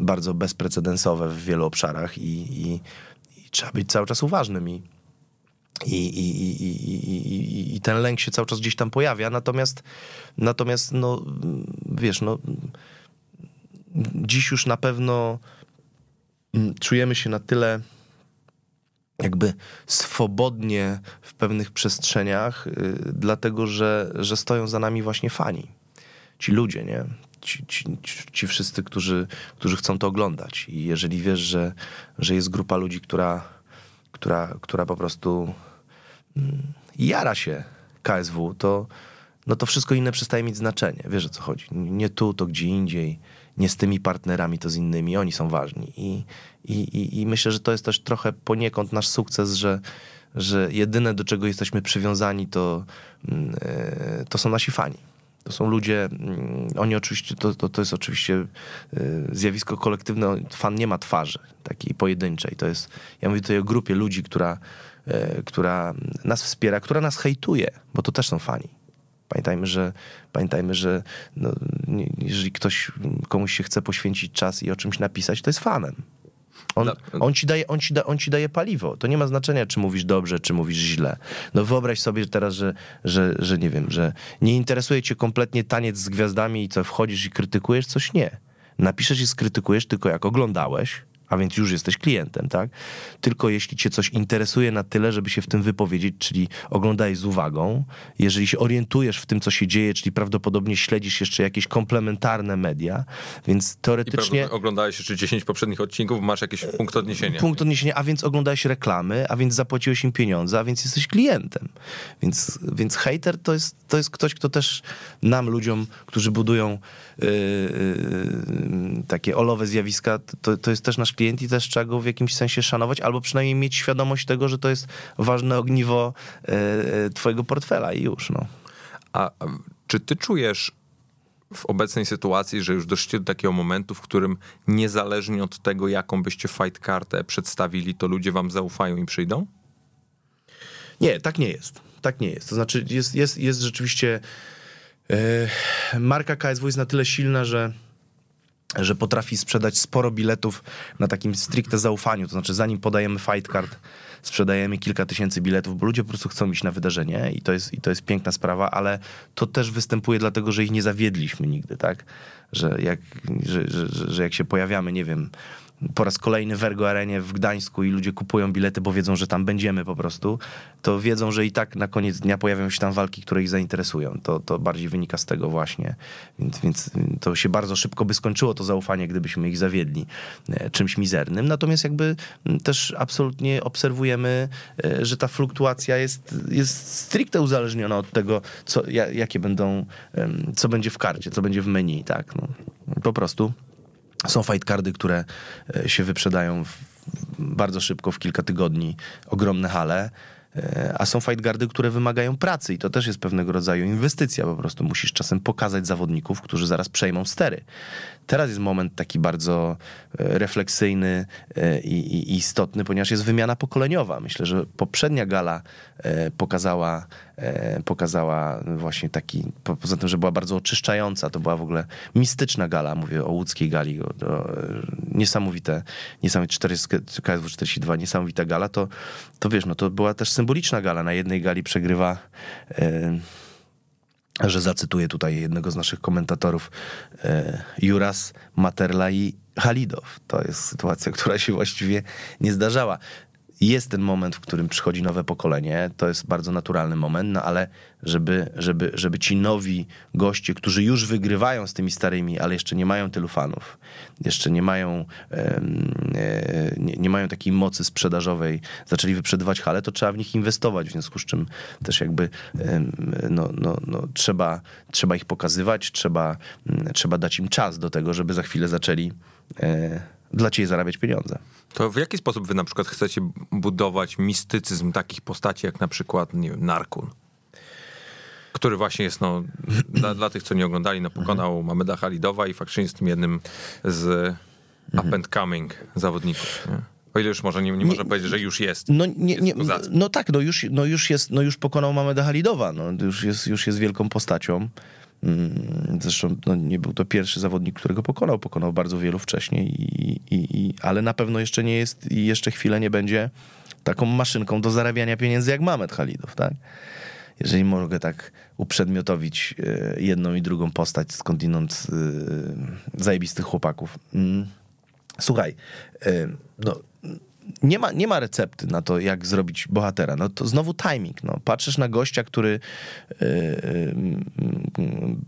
bardzo bezprecedensowe w wielu obszarach i, i, i trzeba być cały czas uważnym i i, i, i, i, ten lęk się cały czas gdzieś tam pojawia, natomiast natomiast no wiesz, no dziś już na pewno mm, czujemy się na tyle jakby swobodnie w pewnych przestrzeniach, y, dlatego że, że stoją za nami właśnie fani. Ci ludzie, nie? Ci, ci, ci wszyscy, którzy, którzy chcą to oglądać. I jeżeli wiesz, że, że jest grupa ludzi, która która, która po prostu mm, jara się KSW, to, no to wszystko inne przestaje mieć znaczenie. Wiesz o co chodzi. Nie tu, to gdzie indziej, nie z tymi partnerami, to z innymi. Oni są ważni. I, i, i, myślę, że to jest też trochę poniekąd nasz sukces, że, że jedyne do czego jesteśmy przywiązani to, mm, e, to są nasi fani. To są ludzie, mm, oni oczywiście, to, to, to jest oczywiście e, zjawisko kolektywne, fan nie ma twarzy takiej pojedynczej. To jest, ja mówię tutaj o grupie ludzi, która, e, która nas wspiera, która nas hejtuje, bo to też są fani. Pamiętajmy, że, pamiętajmy, że no, jeżeli ktoś komuś się chce poświęcić czas i o czymś napisać, to jest fanem. On, on, ci daje, on, ci da, on ci daje paliwo. To nie ma znaczenia, czy mówisz dobrze, czy mówisz źle. No wyobraź sobie teraz, że, że, że nie wiem, że nie interesuje cię kompletnie taniec z gwiazdami i co wchodzisz i krytykujesz, coś nie. Napiszesz i skrytykujesz tylko jak oglądałeś, a więc już jesteś klientem, tak? Tylko jeśli cię coś interesuje na tyle, żeby się w tym wypowiedzieć, czyli oglądaj z uwagą, jeżeli się orientujesz w tym, co się dzieje, czyli prawdopodobnie śledzisz jeszcze jakieś komplementarne media, więc teoretycznie... I oglądałeś jeszcze 10 poprzednich odcinków, masz jakiś punkt odniesienia. Punkt odniesienia, a więc oglądałeś reklamy, a więc zapłaciłeś im pieniądze, a więc jesteś klientem. Więc, więc hater to jest, to jest ktoś, kto też nam, ludziom, którzy budują yy, yy, takie olowe zjawiska, to, to jest też nasz klient i też trzeba go w jakimś sensie szanować, albo przynajmniej mieć świadomość tego, że to jest ważne ogniwo e, e, twojego portfela i już. No. A czy ty czujesz w obecnej sytuacji, że już doszliście do takiego momentu, w którym niezależnie od tego, jaką byście fight kartę przedstawili, to ludzie wam zaufają i przyjdą? Nie, tak nie jest. Tak nie jest. To znaczy jest, jest, jest rzeczywiście... Yy, marka KSW jest na tyle silna, że że potrafi sprzedać sporo biletów na takim stricte zaufaniu, to znaczy zanim podajemy fight card, sprzedajemy kilka tysięcy biletów, bo ludzie po prostu chcą iść na wydarzenie i to jest, i to jest piękna sprawa, ale to też występuje dlatego, że ich nie zawiedliśmy nigdy, tak? Że jak, że, że, że jak się pojawiamy, nie wiem, po raz kolejny w Ergo Arenie w Gdańsku i ludzie kupują bilety, bo wiedzą, że tam będziemy po prostu, to wiedzą, że i tak na koniec dnia pojawią się tam walki, które ich zainteresują. To, to bardziej wynika z tego właśnie. Więc, więc to się bardzo szybko by skończyło to zaufanie, gdybyśmy ich zawiedli e, czymś mizernym. Natomiast jakby też absolutnie obserwujemy, e, że ta fluktuacja jest, jest stricte uzależniona od tego, co, jakie będą, co będzie w karcie, co będzie w menu, tak? No, po prostu są fight cardy, które e, się wyprzedają bardzo szybko, w kilka tygodni, ogromne hale. E, a są fight guardy, które wymagają pracy i to też jest pewnego rodzaju inwestycja. Po prostu musisz czasem pokazać zawodników, którzy zaraz przejmą stery. Teraz jest moment taki bardzo e, refleksyjny i, i istotny, ponieważ jest wymiana pokoleniowa. Myślę, że poprzednia gala pokazała, pokazała właśnie taki, poza tym, że była bardzo oczyszczająca, to była w ogóle mistyczna gala, mówię o łódzkiej gali, o, o, niesamowite, niesamowite 40, KSW 42, niesamowita gala, to, to wiesz, no to była też symboliczna gala. Na jednej gali przegrywa że zacytuję tutaj jednego z naszych komentatorów, e, Juras, Materla i Halidow. To jest sytuacja, która się właściwie nie zdarzała jest ten moment, w którym przychodzi nowe pokolenie, to jest bardzo naturalny moment, no ale żeby, żeby, żeby ci nowi goście, którzy już wygrywają z tymi starymi, ale jeszcze nie mają tylu fanów, jeszcze nie mają, e, nie, nie, mają takiej mocy sprzedażowej, zaczęli wyprzedawać hale, to trzeba w nich inwestować, w związku z czym też jakby no, no, no, trzeba, trzeba ich pokazywać, trzeba, trzeba dać im czas do tego, żeby za chwilę zaczęli e, dla ciebie zarabiać pieniądze. To w jaki sposób wy na przykład chcecie budować mistycyzm takich postaci jak na przykład, nie wiem, Narkun? Który właśnie jest, no, dla, dla tych, co nie oglądali, no, pokonał mhm. Mameda Halidowa i faktycznie jest tym jednym z mhm. up and coming zawodników. Nie? O ile już może nie, nie, nie można powiedzieć, że już jest. No, nie, nie, no tak, no już, no już jest, no już pokonał Mameda Halidowa, no, już, jest, już jest wielką postacią. Mm, zresztą no, nie był to pierwszy zawodnik, którego pokonał. Pokonał bardzo wielu wcześniej, i, i, i, ale na pewno jeszcze nie jest i jeszcze chwilę nie będzie taką maszynką do zarabiania pieniędzy jak Mamet Halidow, tak? Jeżeli mogę tak uprzedmiotowić e, jedną i drugą postać skądinąd yy, zajebistych chłopaków. Mm. Słuchaj, e, no, nie ma, nie ma recepty na to, jak zrobić bohatera. No to znowu timing. No. Patrzysz na gościa, który yy,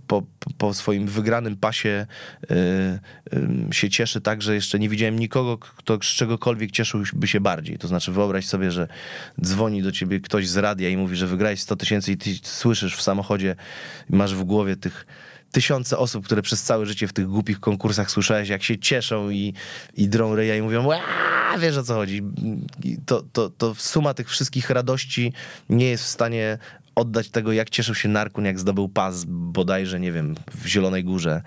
po, po swoim wygranym pasie yy, się cieszy tak, że jeszcze nie widziałem nikogo, kto z czegokolwiek cieszyłby się bardziej. To znaczy wyobraź sobie, że dzwoni do ciebie ktoś z radia i mówi, że wygrałeś 100 tysięcy i ty słyszysz w samochodzie, masz w głowie tych tysiące osób, które przez całe życie w tych głupich konkursach słyszałeś, jak się cieszą i, i drą ryja i mówią, wiesz o co chodzi. To, to, to suma tych wszystkich radości nie jest w stanie oddać tego, jak cieszył się Narkun, jak zdobył pas bodajże, nie wiem, w Zielonej Górze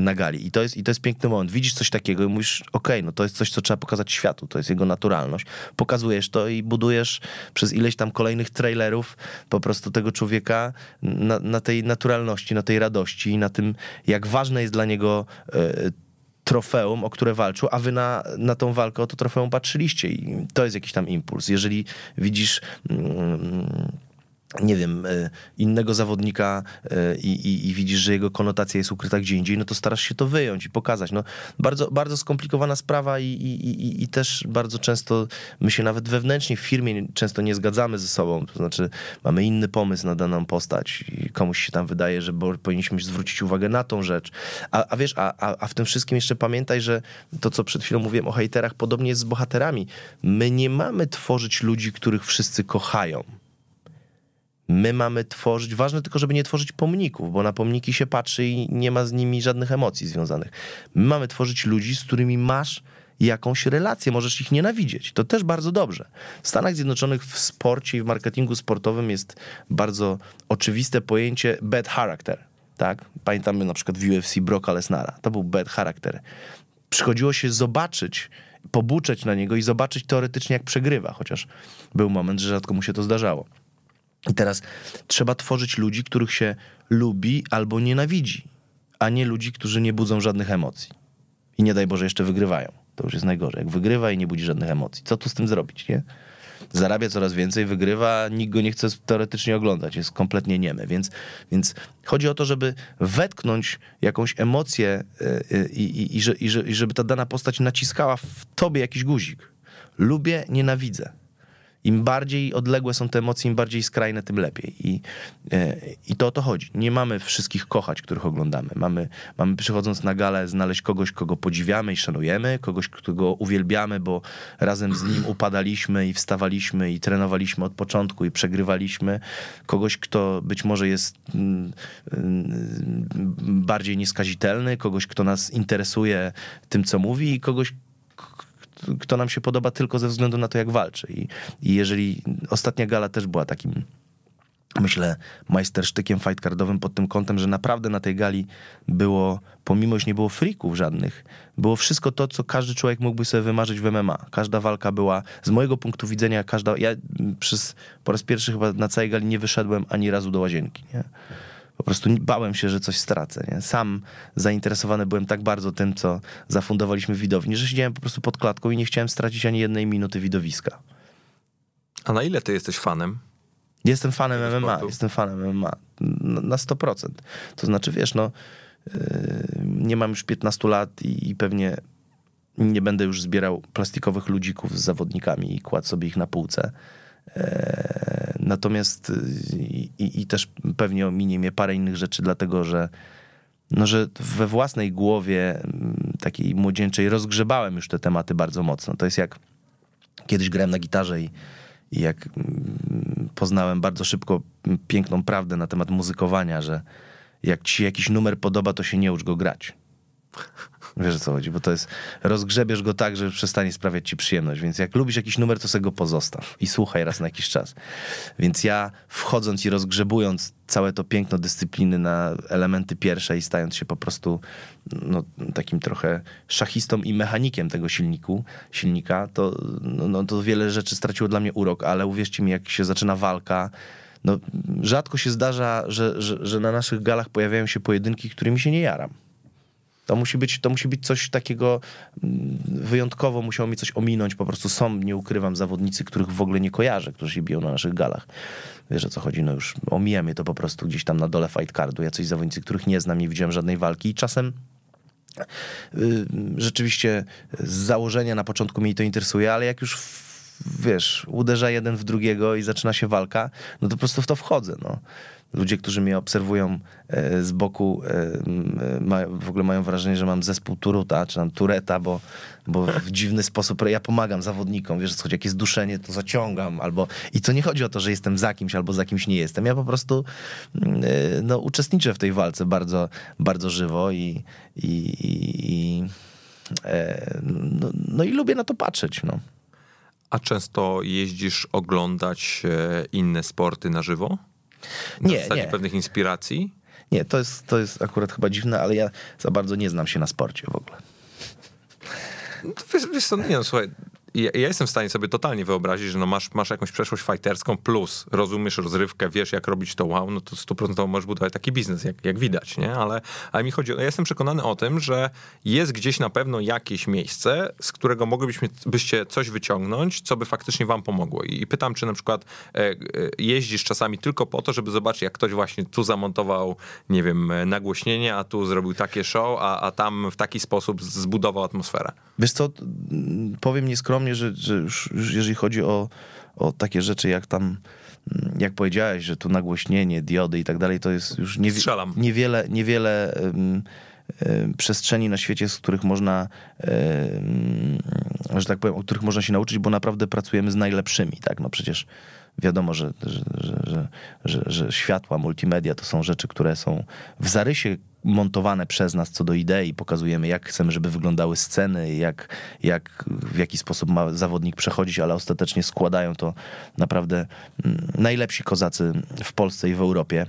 na gali. I to jest, i to jest piękny moment. Widzisz coś takiego i mówisz, okej, okay, no to jest coś, co trzeba pokazać światu, to jest jego naturalność. Pokazujesz to i budujesz przez ileś tam kolejnych trailerów po prostu tego człowieka na, na tej naturalności, na tej radości i na tym, jak ważne jest dla niego e, trofeum, o które walczył, a wy na, na tą walkę o to trofeum patrzyliście i to jest jakiś tam impuls. Jeżeli widzisz... Mm, nie wiem, e, innego zawodnika e, i, i, i, widzisz, że jego konotacja jest ukryta gdzie indziej, no to starasz się to wyjąć i pokazać. No, bardzo, bardzo skomplikowana sprawa i, i, i też bardzo często my się nawet wewnętrznie w firmie często nie zgadzamy ze sobą, to znaczy mamy inny pomysł na daną postać i komuś się tam wydaje, że powinniśmy zwrócić uwagę na tą rzecz. A, a wiesz, a, a, w tym wszystkim jeszcze pamiętaj, że to, co przed chwilą mówiłem o hejterach, podobnie jest z bohaterami. My nie mamy tworzyć ludzi, których wszyscy kochają My mamy tworzyć, ważne tylko, żeby nie tworzyć pomników, bo na pomniki się patrzy i nie ma z nimi żadnych emocji związanych. My mamy tworzyć ludzi, z którymi masz jakąś relację, możesz ich nienawidzieć. To też bardzo dobrze. W Stanach Zjednoczonych w sporcie i w marketingu sportowym jest bardzo oczywiste pojęcie bad character. Tak? Pamiętamy na przykład w UFC Brocka Lesnara. To był bad character. Przychodziło się zobaczyć, pobuczeć na niego i zobaczyć teoretycznie, jak przegrywa, chociaż był moment, że rzadko mu się to zdarzało. I teraz trzeba tworzyć ludzi, których się lubi albo nienawidzi, a nie ludzi, którzy nie budzą żadnych emocji. I nie daj Boże, jeszcze wygrywają. To już jest najgorzej. Jak wygrywa i nie budzi żadnych emocji. Co tu z tym zrobić, nie? Zarabia coraz więcej, wygrywa, nikt go nie chce teoretycznie oglądać, jest kompletnie niemy. Więc, więc chodzi o to, żeby wetknąć jakąś emocję y, y, i, i, i, i żeby ta dana postać naciskała w tobie jakiś guzik. Lubię, nienawidzę im bardziej odległe są te emocje, im bardziej skrajne, tym lepiej. I, e, i to o to chodzi. Nie mamy wszystkich kochać, których oglądamy. Mamy, mamy przychodząc na galę znaleźć kogoś, kogo podziwiamy i szanujemy, kogoś, którego uwielbiamy, bo razem z nim upadaliśmy i wstawaliśmy i trenowaliśmy od początku i przegrywaliśmy. Kogoś, kto być może jest mm, mm, bardziej nieskazitelny, kogoś, kto nas interesuje tym, co mówi i kogoś, kto nam się podoba tylko ze względu na to, jak walczy. I, i jeżeli ostatnia gala też była takim myślę, majstersztykiem fightcardowym pod tym kątem, że naprawdę na tej gali było, pomimo, że nie było frików żadnych, było wszystko to, co każdy człowiek mógłby sobie wymarzyć w MMA. Każda walka była, z mojego punktu widzenia, każda, ja przez, po raz pierwszy chyba na całej gali nie wyszedłem ani razu do łazienki, nie? Po prostu bałem się, że coś stracę. Nie? Sam zainteresowany byłem tak bardzo tym, co zafundowaliśmy widowni, że siedziałem po prostu pod klatką i nie chciałem stracić ani jednej minuty widowiska. A na ile ty jesteś fanem? Jestem fanem MMA, jestem fanem MMA na 100%. To znaczy, wiesz, no yy, nie mam już 15 lat i, i pewnie nie będę już zbierał plastikowych ludzików z zawodnikami i kładł sobie ich na półce. Natomiast y, i, i, też pewnie ominie mnie parę innych rzeczy, dlatego że, no, że we własnej głowie mm, takiej młodzieńczej rozgrzebałem już te tematy bardzo mocno. To jest jak kiedyś grałem na gitarze i, i jak mm, poznałem bardzo szybko piękną prawdę na temat muzykowania, że jak ci się jakiś numer podoba, to się nie ucz go grać. Wiesz o co chodzi, bo to jest, rozgrzebiesz go tak, że przestanie sprawiać ci przyjemność, więc jak lubisz jakiś numer, to sobie go pozostaw i słuchaj raz na jakiś czas. Więc ja wchodząc i rozgrzebując całe to piękno dyscypliny na elementy pierwsze i stając się po prostu no, takim trochę szachistą i mechanikiem tego silniku, silnika, to, no, no, to wiele rzeczy straciło dla mnie urok, ale uwierzcie mi, jak się zaczyna walka, no, rzadko się zdarza, że, że, że na naszych galach pojawiają się pojedynki, którymi się nie jaram. To musi być, to musi być coś takiego mm, wyjątkowo, musiało mi coś ominąć. Po prostu są, nie ukrywam, zawodnicy, których w ogóle nie kojarzę, którzy się biją na naszych galach. Wiesz o co chodzi, no już omijam je to po prostu gdzieś tam na dole fight cardu. Ja coś zawodnicy, których nie znam, nie widziałem żadnej walki i czasem y, rzeczywiście z założenia na początku mnie to interesuje, ale jak już wiesz, uderza jeden w drugiego i zaczyna się walka, no to po prostu w to wchodzę, no ludzie, którzy mnie obserwują e, z boku, e, w ogóle mają wrażenie, że mam zespół Turuta, czy tam Tureta, bo, bo w dziwny sposób ja pomagam zawodnikom, wiesz, choć jak jest duszenie, to zaciągam, albo i to nie chodzi o to, że jestem za kimś, albo za kimś nie jestem. Ja po prostu e, no, uczestniczę w tej walce bardzo, bardzo żywo i, i, i no, no i lubię na to patrzeć, no. A często jeździsz oglądać inne sporty na żywo? nie, zasadzie nie. pewnych inspiracji? Nie, to jest, to jest akurat chyba dziwne, ale ja za bardzo nie znam się na sporcie w ogóle. No wiesz, wiesz co, nie no, słuchaj, ja, ja, jestem w stanie sobie totalnie wyobrazić, że no masz, masz jakąś przeszłość fighterską, plus rozumiesz rozrywkę, wiesz jak robić to wow, no to stuprocentowo możesz budować taki biznes, jak, jak widać, nie? Ale, ale mi chodzi, ja jestem przekonany o tym, że jest gdzieś na pewno jakieś miejsce, z którego moglibyśmy byście coś wyciągnąć, co by faktycznie wam pomogło. I, i pytam, czy na przykład e, e, jeździsz czasami tylko po to, żeby zobaczyć, jak ktoś właśnie tu zamontował, nie wiem, nagłośnienie, a tu zrobił takie show, a, a tam w taki sposób zbudował atmosferę. Wiesz co, powiem nieskromnie, mnie, że, że już, już jeżeli chodzi o, o takie rzeczy jak tam mm, jak powiedziałeś, że tu nagłośnienie, diody i tak dalej, to jest już niewi niewiele, niewiele um, um, przestrzeni na świecie, z których można, um, że tak powiem, o których można się nauczyć, bo naprawdę pracujemy z najlepszymi, tak? No przecież wiadomo, że, że, że, że, światła, multimedia to są rzeczy, które są w zarysie montowane przez nas co do idei, pokazujemy jak chcemy, żeby wyglądały sceny, jak, jak w jaki sposób ma zawodnik przechodzić, ale ostatecznie składają to naprawdę mm, najlepsi kozacy w Polsce i w Europie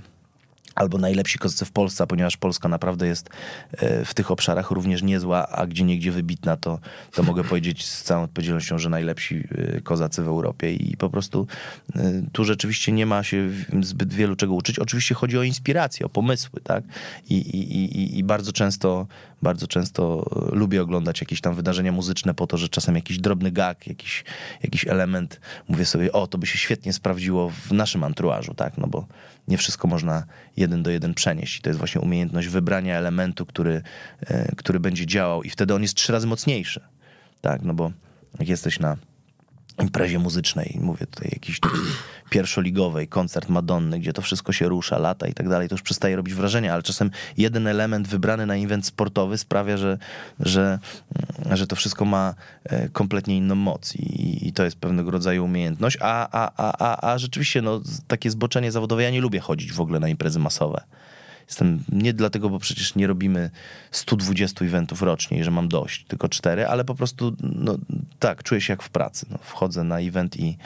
albo najlepsi kozacy w Polsce, ponieważ Polska naprawdę jest e, w tych obszarach również niezła, a gdzie niegdzie wybitna, to, to mogę powiedzieć z całą odpowiedzialnością, że najlepsi e, kozacy w Europie i po prostu e, tu rzeczywiście nie ma się zbyt wielu czego uczyć. Oczywiście chodzi o inspirację, o pomysły, tak? I, i, i, i bardzo często bardzo często lubię oglądać jakieś tam wydarzenia muzyczne po to, że czasem jakiś drobny gag, jakiś, jakiś element, mówię sobie, o, to by się świetnie sprawdziło w naszym anturażu, tak? No bo nie wszystko można jeden do jeden przenieść. I to jest właśnie umiejętność wybrania elementu, który, e, który będzie działał i wtedy on jest trzy razy mocniejszy. Tak, no bo jak jesteś na imprezie muzycznej, mówię tutaj jakiś pierwszoligowej, koncert Madonny, gdzie to wszystko się rusza, lata i tak dalej, to już przestaje robić wrażenie, ale czasem jeden element wybrany na event sportowy sprawia, że, że, że to wszystko ma e, kompletnie inną moc i, i to jest pewnego rodzaju umiejętność, a, a, a, a, a rzeczywiście no, takie zboczenie zawodowe, ja nie lubię chodzić w ogóle na imprezy masowe. Jestem nie dlatego, bo przecież nie robimy 120 eventów rocznie, że mam dość, tylko cztery, ale po prostu, no tak, czuję się jak w pracy. No, wchodzę na event i,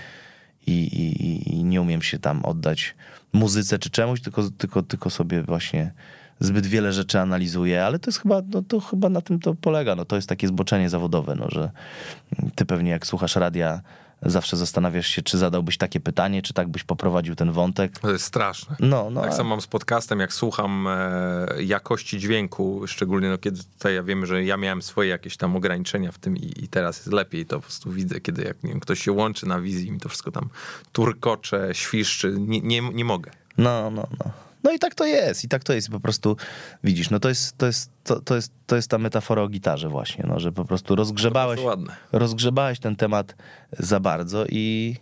i, i, i nie umiem się tam oddać muzyce czy czemuś, tylko, tylko, tylko sobie właśnie zbyt wiele rzeczy analizuję, ale to jest chyba, no to chyba na tym to polega. No, to jest takie zboczenie zawodowe, no, że ty pewnie jak słuchasz radia zawsze zastanawiasz się, czy zadałbyś takie pytanie, czy tak byś poprowadził ten wątek. To jest straszne. No, no, tak samo mam z podcastem, jak słucham e, jakości dźwięku, szczególnie no, kiedy tutaj ja wiem, że ja miałem swoje jakieś tam ograniczenia w tym i, i teraz jest lepiej, to po prostu widzę, kiedy jak wiem, ktoś się łączy na wizji i mi to wszystko tam turkocze, świszczy, nie, nie, nie mogę. No, no, no. No i tak to jest, i tak to jest. I po prostu widzisz, no to jest, to jest, to, to jest, to jest ta metafora o gitarze właśnie, no, że po prostu rozgrzebałeś, rozgrzebałeś ten temat za bardzo i,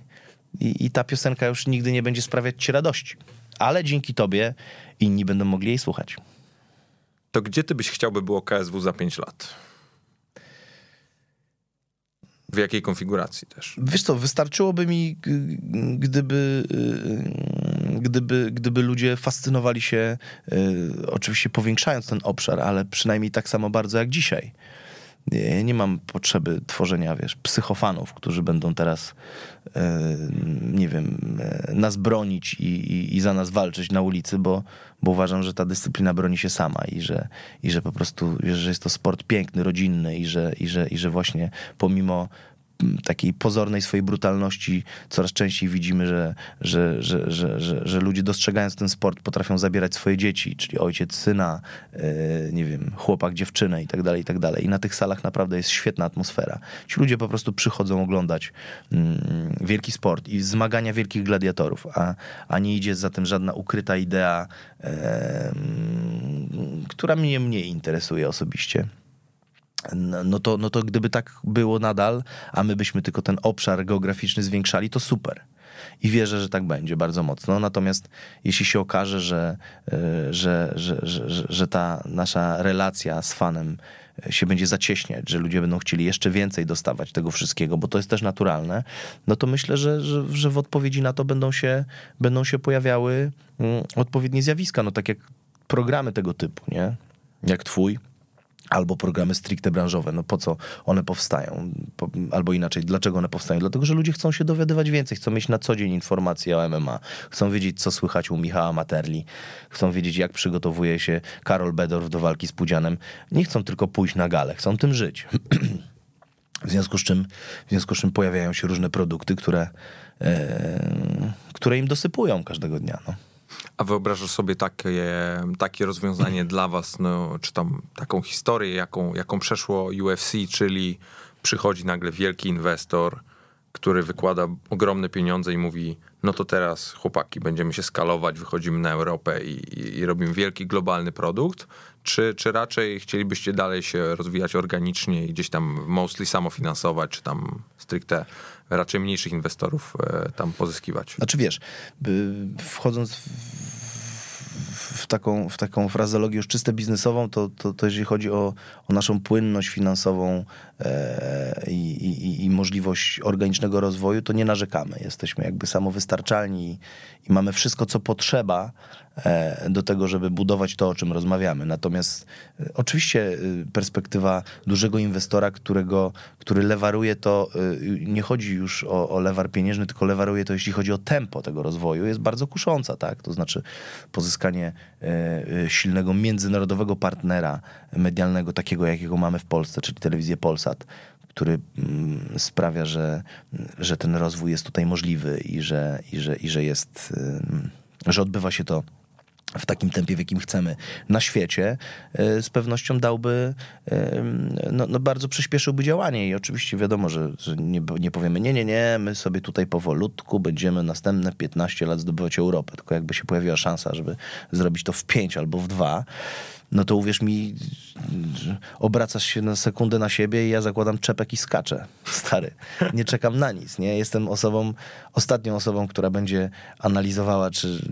i, i ta piosenka już nigdy nie będzie sprawiać ci radości. Ale dzięki tobie inni będą mogli jej słuchać. To gdzie ty byś chciał, by było KSW za 5 lat? W jakiej konfiguracji też? Wiesz co, wystarczyłoby mi, gdyby, y, gdyby, gdyby ludzie fascynowali się, y, oczywiście powiększając ten obszar, ale przynajmniej tak samo bardzo jak dzisiaj. Nie, nie mam potrzeby tworzenia, wiesz, psychofanów, którzy będą teraz, y, nie wiem, nas bronić i, i, i, za nas walczyć na ulicy, bo, bo uważam, że ta dyscyplina broni się sama i że, i że po prostu, wiesz, że jest to sport piękny, rodzinny i że, i że, i że właśnie pomimo takiej pozornej swojej brutalności coraz częściej widzimy, że, że, że, że, że, że ludzie dostrzegając ten sport potrafią zabierać swoje dzieci, czyli ojciec syna, yy, nie wiem, chłopak dziewczynę i tak dalej, i tak dalej. I na tych salach naprawdę jest świetna atmosfera. Ci ludzie po prostu przychodzą oglądać yy, wielki sport i zmagania wielkich gladiatorów, a, a nie idzie za tym żadna ukryta idea, yy, która mnie mniej interesuje osobiście. No to, no to gdyby tak było nadal, a my byśmy tylko ten obszar geograficzny zwiększali, to super. I wierzę, że tak będzie bardzo mocno. Natomiast jeśli się okaże, że, że, że, że, że ta nasza relacja z fanem się będzie zacieśniać, że ludzie będą chcieli jeszcze więcej dostawać tego wszystkiego, bo to jest też naturalne, no to myślę, że, że, że w odpowiedzi na to będą się, będą się pojawiały mm, odpowiednie zjawiska, no tak jak programy tego typu, nie? Jak twój, albo programy stricte branżowe. No po co one powstają? Po, albo inaczej, dlaczego one powstają? Dlatego, że ludzie chcą się dowiadywać więcej, chcą mieć na co dzień informacje o MMA, chcą wiedzieć, co słychać u Michała Materli, chcą wiedzieć, jak przygotowuje się Karol Bedorf do walki z Pudzianem. Nie chcą tylko pójść na galę, chcą tym żyć. w, związku z czym, w związku z czym pojawiają się różne produkty, które, e, które im dosypują każdego dnia. No. A wyobrażasz sobie takie, takie rozwiązanie dla was, no, czy tam taką historię, jaką, jaką przeszło UFC, czyli przychodzi nagle wielki inwestor, który wykłada ogromne pieniądze i mówi, no to teraz chłopaki, będziemy się skalować, wychodzimy na Europę i, i, i robimy wielki globalny produkt, czy, czy raczej chcielibyście dalej się rozwijać organicznie i gdzieś tam mostly samofinansować, czy tam stricte raczej mniejszych inwestorów e, tam pozyskiwać? Znaczy wiesz, wchodząc w w taką, w taką frazeologię już czysto biznesową, to, to, to jeżeli chodzi o, o naszą płynność finansową i, i, i, możliwość organicznego rozwoju, to nie narzekamy. Jesteśmy jakby samowystarczalni i, i mamy wszystko, co potrzeba E, do tego, żeby budować to, o czym rozmawiamy. Natomiast e, oczywiście e, perspektywa dużego inwestora, którego, który lewaruje to, nie chodzi już o, o lewar pieniężny, tylko lewaruje to, jeśli chodzi o tempo tego rozwoju, jest bardzo kusząca, tak? To znaczy pozyskanie silnego międzynarodowego partnera medialnego, takiego jakiego mamy w Polsce, czyli telewizję Polsat, który mm, sprawia, że, że ten rozwój jest tutaj możliwy i że, i że, i że jest, że odbywa się to w takim tempie, w jakim chcemy na świecie, e, z pewnością dałby, e, no, no bardzo przyspieszyłby działanie. I oczywiście wiadomo, że, że nie, nie powiemy, nie, nie, nie, my sobie tutaj powolutku będziemy następne 15 lat zdobywać Europę, tylko jakby się pojawiła szansa, żeby zrobić to w 5 albo w 2, no to uwierz mi, obracasz się na sekundę na siebie i ja zakładam czepek i skaczę. Stary, nie czekam na nic, nie? Jestem osobą, ostatnią osobą, która będzie analizowała, czy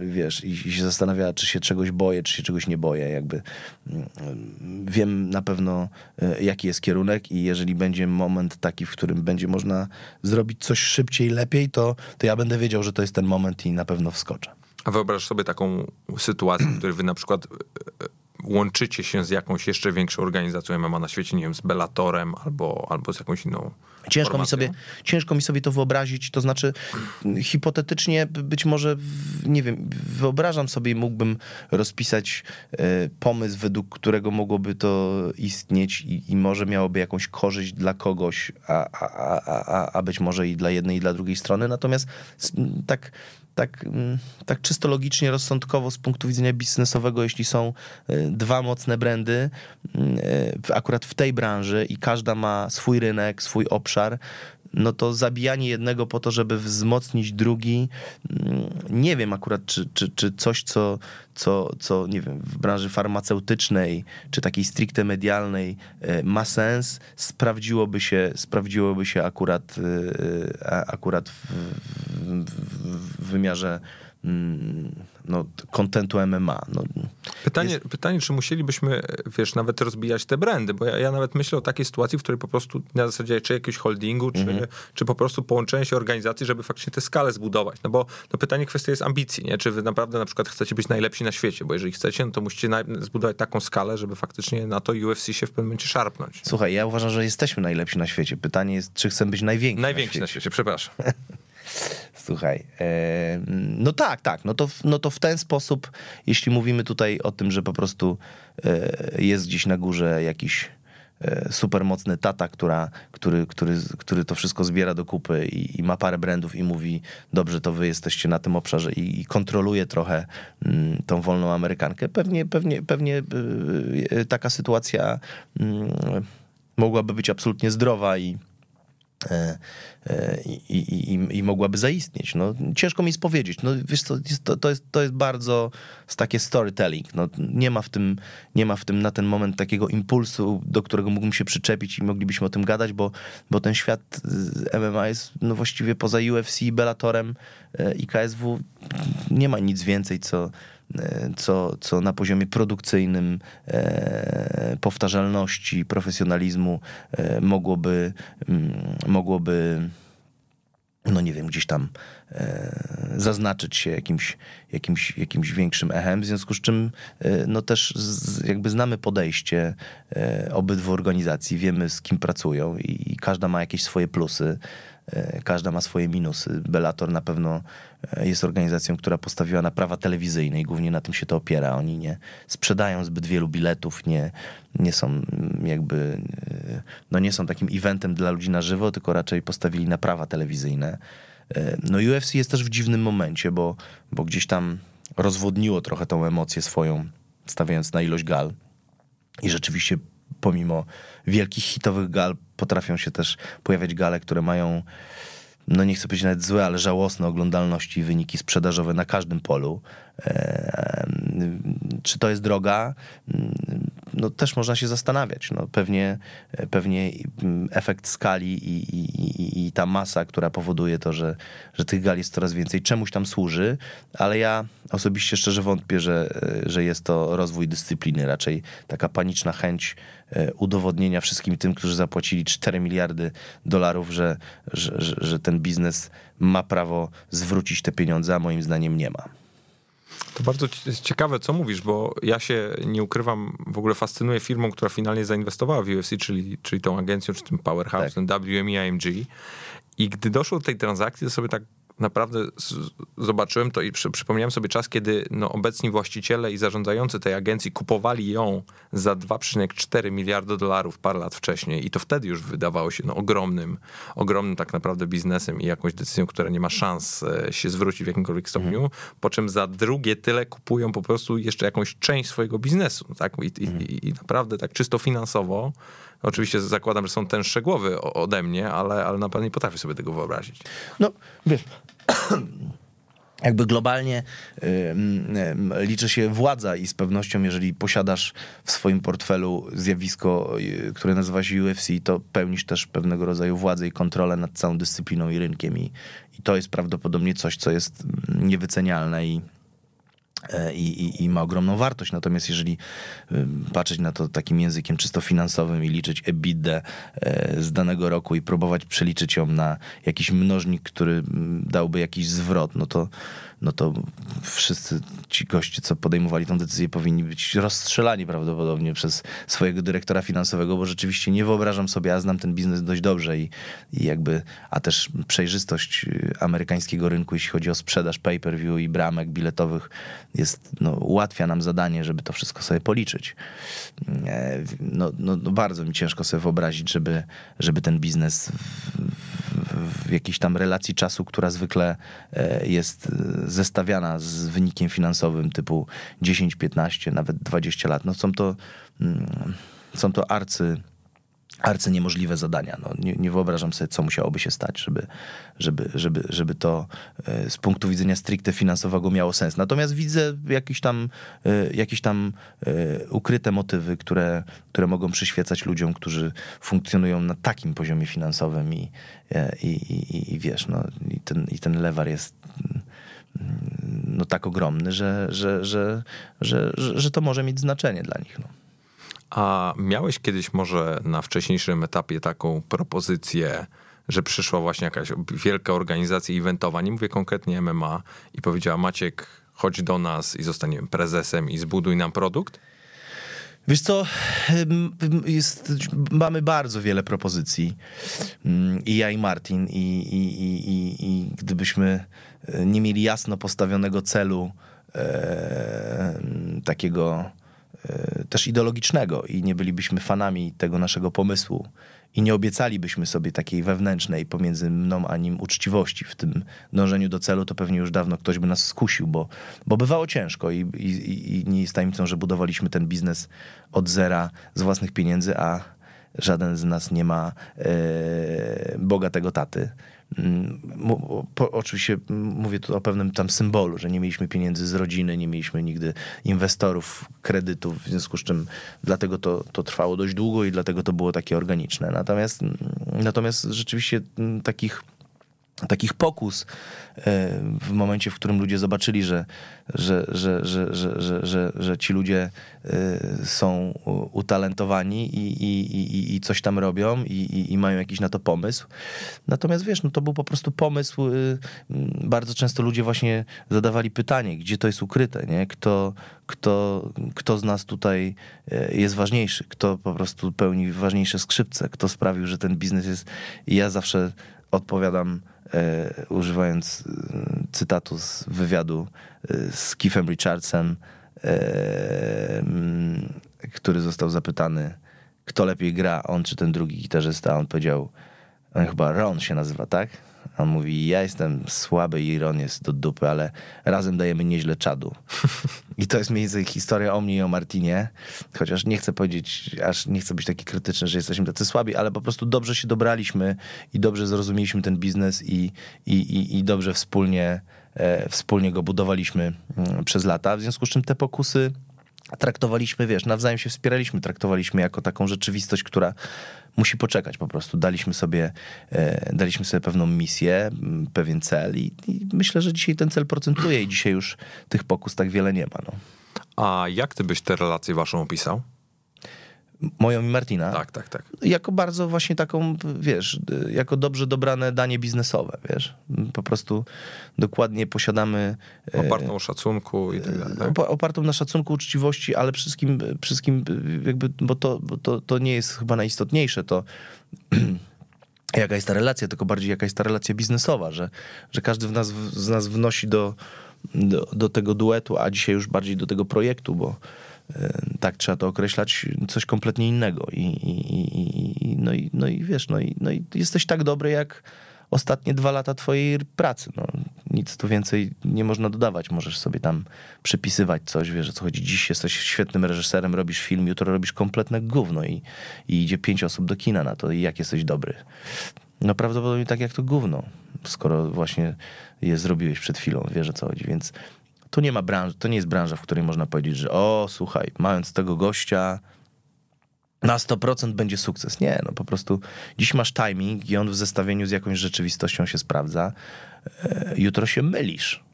wiesz, i, i się zastanawiała, czy się czegoś boję, czy się czegoś nie boję, jakby mm, wiem na pewno, e, jaki jest kierunek i jeżeli będzie moment taki, w którym będzie można zrobić coś szybciej, lepiej, to, to ja będę wiedział, że to jest ten moment i na pewno wskoczę. A wyobrażasz sobie taką sytuację, w której wy na przykład e, łączycie się z jakąś jeszcze większą organizacją MMA na świecie, nie wiem, z Bellatorem albo, albo z jakąś inną Ciężko mi, sobie, ciężko mi sobie to wyobrazić, to znaczy hipotetycznie być może, nie wiem, wyobrażam sobie, mógłbym rozpisać e, pomysł, według którego mogłoby to istnieć i, i może miałoby jakąś korzyść dla kogoś, a, a, a, a być może i dla jednej i dla drugiej strony, natomiast tak tak, mm, tak czysto logicznie, rozsądkowo z punktu widzenia biznesowego, jeśli są y, dwa mocne brandy, y, akurat w tej branży i każda ma swój rynek, swój obszar, no to zabijanie jednego po to, żeby wzmocnić drugi, mm, nie wiem akurat, czy, czy, czy coś, co, co, co, nie wiem, w branży farmaceutycznej, czy takiej stricte medialnej e, ma sens, sprawdziłoby się, sprawdziłoby się akurat, e, akurat w, w, w wymiarze mm, no, kontentu MMA. No, pytanie, jest... pytanie, czy musielibyśmy, wiesz, nawet rozbijać te brandy, bo ja, ja, nawet myślę o takiej sytuacji, w której po prostu na zasadzie czy jakiegoś holdingu, czy, mhm. czy po prostu połączenia się organizacji, żeby faktycznie tę skalę zbudować. No bo no pytanie, kwestia jest ambicji, nie? Czy wy naprawdę na przykład chcecie być najlepsi na świecie, bo jeżeli chcecie, no to musicie na, zbudować taką skalę, żeby faktycznie na to UFC się w pewnym momencie szarpnąć. Słuchaj, ja uważam, że jesteśmy najlepsi na świecie. Pytanie jest, czy chcemy być najwięksi Najwięksi na świecie, na świecie przepraszam. Słuchaj, e, no tak, tak, no to, no to w ten sposób, jeśli mówimy tutaj o tym, że po prostu e, jest gdzieś na górze jakiś e, super mocny tata, która, który, który, który to wszystko zbiera do kupy i, i, ma parę brandów i mówi, dobrze, to wy jesteście na tym obszarze i, i kontroluje trochę mm, tą wolną Amerykankę. Pewnie, pewnie, pewnie taka sytuacja mm, mogłaby być absolutnie zdrowa i E, e, i, i, i, mogłaby zaistnieć. No, ciężko mi jest powiedzieć. No, wiesz to, to, jest, to jest bardzo takie storytelling. No, nie, ma w tym, nie ma w tym na ten moment takiego impulsu, do którego mógłbym się przyczepić i moglibyśmy o tym gadać, bo, bo ten świat MMA jest no, właściwie poza UFC, Bellatorem e, i KSW nie ma nic więcej, co, co, co na poziomie produkcyjnym, e, powtarzalności, profesjonalizmu e, mogłoby, mm, mogłoby no nie wiem, gdzieś tam e, zaznaczyć się jakimś, jakimś, jakimś większym echem, w związku z czym e, no też z, jakby znamy podejście e, obydwu organizacji, wiemy z kim pracują i, i każda ma jakieś swoje plusy. E, każda ma swoje minusy. Bellator na pewno e, jest organizacją, która postawiła na prawa telewizyjne i głównie na tym się to opiera. Oni nie sprzedają zbyt wielu biletów, nie, nie są mm, jakby, e, no nie są takim eventem dla ludzi na żywo, tylko raczej postawili na prawa telewizyjne. No UFC jest też w dziwnym momencie, bo, bo gdzieś tam rozwodniło trochę tą emocję swoją, stawiając na ilość gal. I rzeczywiście pomimo wielkich hitowych gal potrafią się też pojawiać gale, które mają no nie chcę powiedzieć nawet złe, ale żałosne oglądalności i wyniki sprzedażowe na każdym polu. Czy to jest droga? No też można się zastanawiać. No pewnie, pewnie efekt skali i, i, i, ta masa, która powoduje to, że, że tych gal jest coraz więcej, czemuś tam służy, ale ja osobiście szczerze wątpię, że, że jest to rozwój dyscypliny. Raczej taka paniczna chęć e, udowodnienia wszystkim tym, którzy zapłacili 4 miliardy dolarów, że, że, że ten biznes ma prawo zwrócić te pieniądze, a moim zdaniem nie ma. To bardzo ciekawe, co mówisz, bo ja się nie ukrywam, w ogóle fascynuję firmą, która finalnie zainwestowała w UFC, czyli, czyli tą agencją, czy tym powerhouse, tak. ten WME IMG. I gdy doszło do tej transakcji, to sobie tak naprawdę zobaczyłem to i przy, przypomniałem sobie czas, kiedy no, obecni właściciele i zarządzający tej agencji kupowali ją za 2,4 miliardy dolarów parę lat wcześniej i to wtedy już wydawało się no, ogromnym, ogromnym tak naprawdę biznesem i jakąś decyzją, która nie ma szans e, się zwrócić w jakimkolwiek stopniu, mhm. po czym za drugie tyle kupują po prostu jeszcze jakąś część swojego biznesu, tak? I, mhm. i, i naprawdę tak czysto finansowo Oczywiście zakładam, że są tęższe głowy ode mnie, ale, ale naprawdę nie potrafię sobie tego wyobrazić. No, wiesz, jakby globalnie liczy się władza i z pewnością, jeżeli posiadasz w swoim portfelu zjawisko, y, które nazywa się UFC, to pełnisz też pewnego rodzaju władzę i kontrolę nad całą dyscypliną i rynkiem i, i to jest prawdopodobnie coś, co jest niewycenialne i i, i, i, ma ogromną wartość. Natomiast jeżeli patrzeć na to takim językiem czysto finansowym i liczyć EBITDA e, z danego roku i próbować przeliczyć ją na jakiś mnożnik, który dałby jakiś zwrot, no to no to wszyscy ci goście, co podejmowali tą decyzję, powinni być rozstrzelani prawdopodobnie przez swojego dyrektora finansowego, bo rzeczywiście nie wyobrażam sobie, a znam ten biznes dość dobrze i, i jakby, a też przejrzystość y, amerykańskiego rynku, jeśli chodzi o sprzedaż pay-per-view i bramek biletowych, jest, no, ułatwia nam zadanie, żeby to wszystko sobie policzyć. No, no, no bardzo mi ciężko sobie wyobrazić, żeby, żeby ten biznes w, jakiejś tam relacji czasu, która zwykle e, jest zestawiana z wynikiem finansowym typu 10, 15, nawet 20 lat, no są to, mm, są to arcy arcy niemożliwe zadania. No, nie, nie, wyobrażam sobie, co musiałoby się stać, żeby, żeby, żeby, żeby to e, z punktu widzenia stricte finansowego miało sens. Natomiast widzę jakieś tam, e, jakieś tam e, ukryte motywy, które, które mogą przyświecać ludziom, którzy funkcjonują na takim poziomie finansowym i, i, i, i wiesz, no, i, ten, i ten lewar jest no, tak ogromny, że, że, że, że, że, to może mieć znaczenie dla nich. No. A miałeś kiedyś może na wcześniejszym etapie taką propozycję, że przyszła właśnie jakaś wielka organizacja eventowa, nie mówię konkretnie MMA, i powiedziała Maciek, chodź do nas i zostaniemy prezesem i zbuduj nam produkt? Wiesz co, jest, mamy bardzo wiele propozycji. Mm, I ja, i Martin, i, i, i, i gdybyśmy e, nie mieli jasno postawionego celu, e, takiego też ideologicznego, i nie bylibyśmy fanami tego naszego pomysłu, i nie obiecalibyśmy sobie takiej wewnętrznej pomiędzy mną a nim uczciwości w tym dążeniu do celu, to pewnie już dawno ktoś by nas skusił, bo, bo bywało ciężko i, i, i nie jest tajemnicą, że budowaliśmy ten biznes od zera z własnych pieniędzy, a, żaden z nas nie ma e, bogatego taty. Mm, po, oczywiście mówię tu o pewnym tam symbolu, że nie mieliśmy pieniędzy z rodziny, nie mieliśmy nigdy inwestorów, kredytów, w związku z czym dlatego to, to trwało dość długo i dlatego to było takie organiczne. Natomiast, natomiast rzeczywiście takich takich pokus e, w momencie, w którym ludzie zobaczyli, że, że, że, że, że, że, że, że ci ludzie e, są utalentowani i, i, i, i coś tam robią i, i, mają jakiś na to pomysł. Natomiast wiesz, no to był po prostu pomysł. E, bardzo często ludzie właśnie zadawali pytanie, gdzie to jest ukryte, nie? Kto, kto, kto z nas tutaj jest ważniejszy, kto po prostu pełni ważniejsze skrzypce, kto sprawił, że ten biznes jest. I ja zawsze odpowiadam e, używając e, cytatu z wywiadu e, z Keithem Richardsem, e, który został zapytany, kto lepiej gra, on czy ten drugi gitarzysta. On powiedział, on chyba Ron się nazywa, tak? On mówi, ja jestem słaby i Ron jest do dupy, ale razem dajemy nieźle czadu. I to jest mniej więcej historia o mnie i o Martinie. Chociaż nie chcę powiedzieć, aż nie chcę być taki krytyczny, że jesteśmy tacy słabi, ale po prostu dobrze się dobraliśmy i dobrze zrozumieliśmy ten biznes i, i, i, i dobrze wspólnie, e, wspólnie go budowaliśmy mm, przez lata. W związku z czym te pokusy traktowaliśmy, wiesz, nawzajem się wspieraliśmy, traktowaliśmy jako taką rzeczywistość, która musi poczekać po prostu. Daliśmy sobie, e, daliśmy sobie pewną misję, pewien cel i, i, myślę, że dzisiaj ten cel procentuje i dzisiaj już tych pokus tak wiele nie ma. No. A jak ty byś tę relację waszą opisał? Moją i Martina. Tak, tak, tak. Jako bardzo właśnie taką, wiesz, jako dobrze dobrane danie biznesowe, wiesz. Po prostu dokładnie posiadamy... E, opartą o szacunku i tak dalej. Tak? Opartą na szacunku, uczciwości, ale wszystkim, wszystkim jakby, bo to, bo to, to nie jest chyba najistotniejsze, to jaka jest ta relacja, tylko bardziej jaka jest ta relacja biznesowa, że, że każdy w nas, z nas wnosi do, do, do tego duetu, a dzisiaj już bardziej do tego projektu, bo tak trzeba to określać, coś kompletnie innego. I, i, i, no, i, no i wiesz, no i, no i jesteś tak dobry jak ostatnie dwa lata twojej pracy. No, nic tu więcej nie można dodawać. Możesz sobie tam przypisywać coś, wiesz o co chodzi. Dziś jesteś świetnym reżyserem, robisz film, jutro robisz kompletne gówno i, i idzie pięć osób do kina na to i jak jesteś dobry. No prawdopodobnie tak jak to gówno, skoro właśnie je zrobiłeś przed chwilą, wiesz o co chodzi, więc tu nie ma branży, to nie jest branża, w której można powiedzieć, że o, słuchaj, mając tego gościa, na 100% będzie sukces. Nie, no po prostu dziś masz timing i on w zestawieniu z jakąś rzeczywistością się sprawdza. E, jutro się mylisz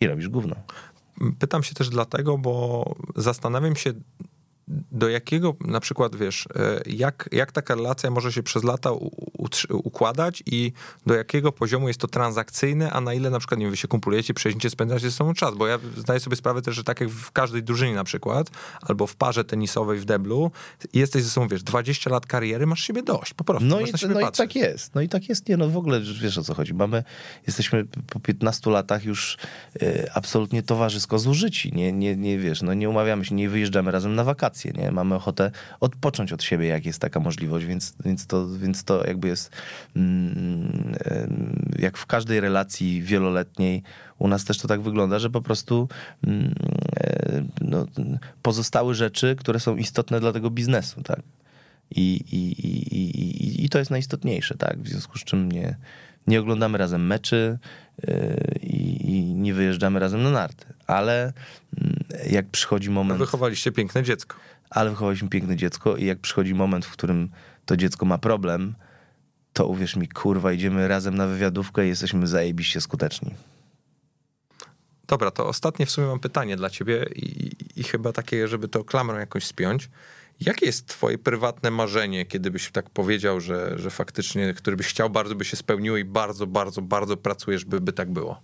i robisz gówno. Pytam się też dlatego, bo zastanawiam się, do jakiego na przykład, wiesz, e, jak, jak taka relacja może się przez lata układać i do jakiego poziomu jest to transakcyjne, a na ile na przykład, nie wiem, wy się kumplujecie, przyjeździcie, spędzacie ze sobą czas, bo ja zdaję sobie sprawę też, że tak jak w każdej drużynie na przykład, albo w parze tenisowej w deblu, jesteś ze sobą, wiesz, 20 lat kariery, masz siebie dość, po prostu. No, i, no i tak jest, no i tak jest, nie, no w ogóle, wiesz o co chodzi, mamy, jesteśmy po 15 latach już e, absolutnie towarzysko zużyci, nie, nie, nie, wiesz, no nie umawiamy się, nie wyjeżdżamy razem na wakacje, nie? Mamy ochotę odpocząć od siebie, jak jest taka możliwość, więc, więc, to, więc to jakby jest mm, jak w każdej relacji wieloletniej u nas też to tak wygląda, że po prostu mm, e, no, pozostały rzeczy, które są istotne dla tego biznesu, tak? I, i, i, i, i to jest najistotniejsze, tak? W związku z czym nie, nie oglądamy razem meczy e, i, i nie wyjeżdżamy razem na narty, ale mm, jak przychodzi moment... Wychowaliście piękne dziecko ale wychowaliśmy piękne dziecko i jak przychodzi moment, w którym to dziecko ma problem, to uwierz mi, kurwa, idziemy razem na wywiadówkę i jesteśmy zajebiście skuteczni. Dobra, to ostatnie w sumie mam pytanie dla ciebie i, i chyba takie, żeby to klamrą jakoś spiąć. Jakie jest twoje prywatne marzenie, kiedy byś tak powiedział, że, że faktycznie, który byś chciał, bardzo by się spełniło i bardzo, bardzo, bardzo pracujesz, by, by tak było?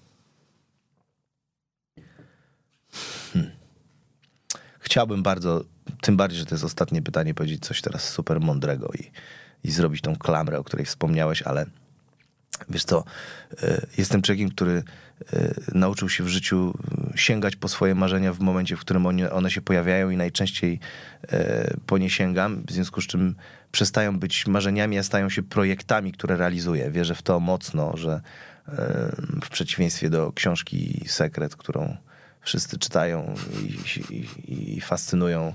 Chciałbym bardzo tym bardziej, że to jest ostatnie pytanie, powiedzieć coś teraz super mądrego i, i zrobić tą klamrę, o której wspomniałeś, ale wiesz co, e, jestem człowiekiem, który e, nauczył się w życiu sięgać po swoje marzenia w momencie, w którym one, się pojawiają i najczęściej po nie sięgam, w związku z czym przestają być marzeniami, a stają się projektami, które realizuję. Wierzę w to mocno, że w przeciwieństwie do książki Sekret, którą wszyscy czytają i, i, i, fascynują.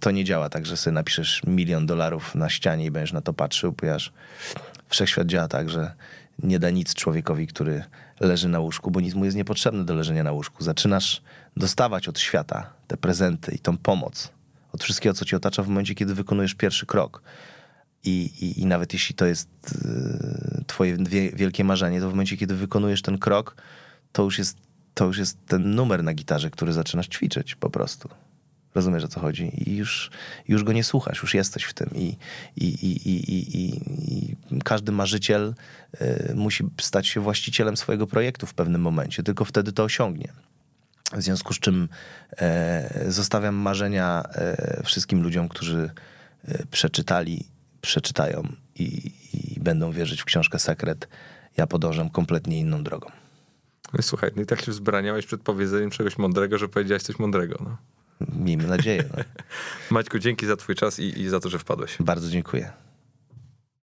To nie działa tak, że sobie napiszesz milion dolarów na ścianie i będziesz na to patrzył, ponieważ wszechświat działa tak, że nie da nic człowiekowi, który leży na łóżku, bo nic mu jest niepotrzebne do leżenia na łóżku. Zaczynasz dostawać od świata te prezenty i tą pomoc, od wszystkiego, co ci otacza w momencie, kiedy wykonujesz pierwszy krok. I, i, i nawet jeśli to jest y, twoje wielkie marzenie, to w momencie, kiedy wykonujesz ten krok, to już jest, to już jest ten numer na gitarze, który zaczynasz ćwiczyć po prostu. Rozumiesz o co chodzi? I już, już go nie słuchasz, już jesteś w tym. I, i, i, i, i, i każdy marzyciel y, musi stać się właścicielem swojego projektu w pewnym momencie, tylko wtedy to osiągnie. W związku z czym e, zostawiam marzenia e, wszystkim ludziom, którzy e, przeczytali, przeczytają i, i będą wierzyć w książkę Sekret. Ja podążam kompletnie inną drogą. No słuchaj, no i tak się wzbraniałeś przed powiedzeniem czegoś mądrego, że powiedziałeś coś mądrego. No. Miejmy nadzieję. No. Maćku, dzięki za twój czas i, i za to, że wpadłeś. Bardzo dziękuję.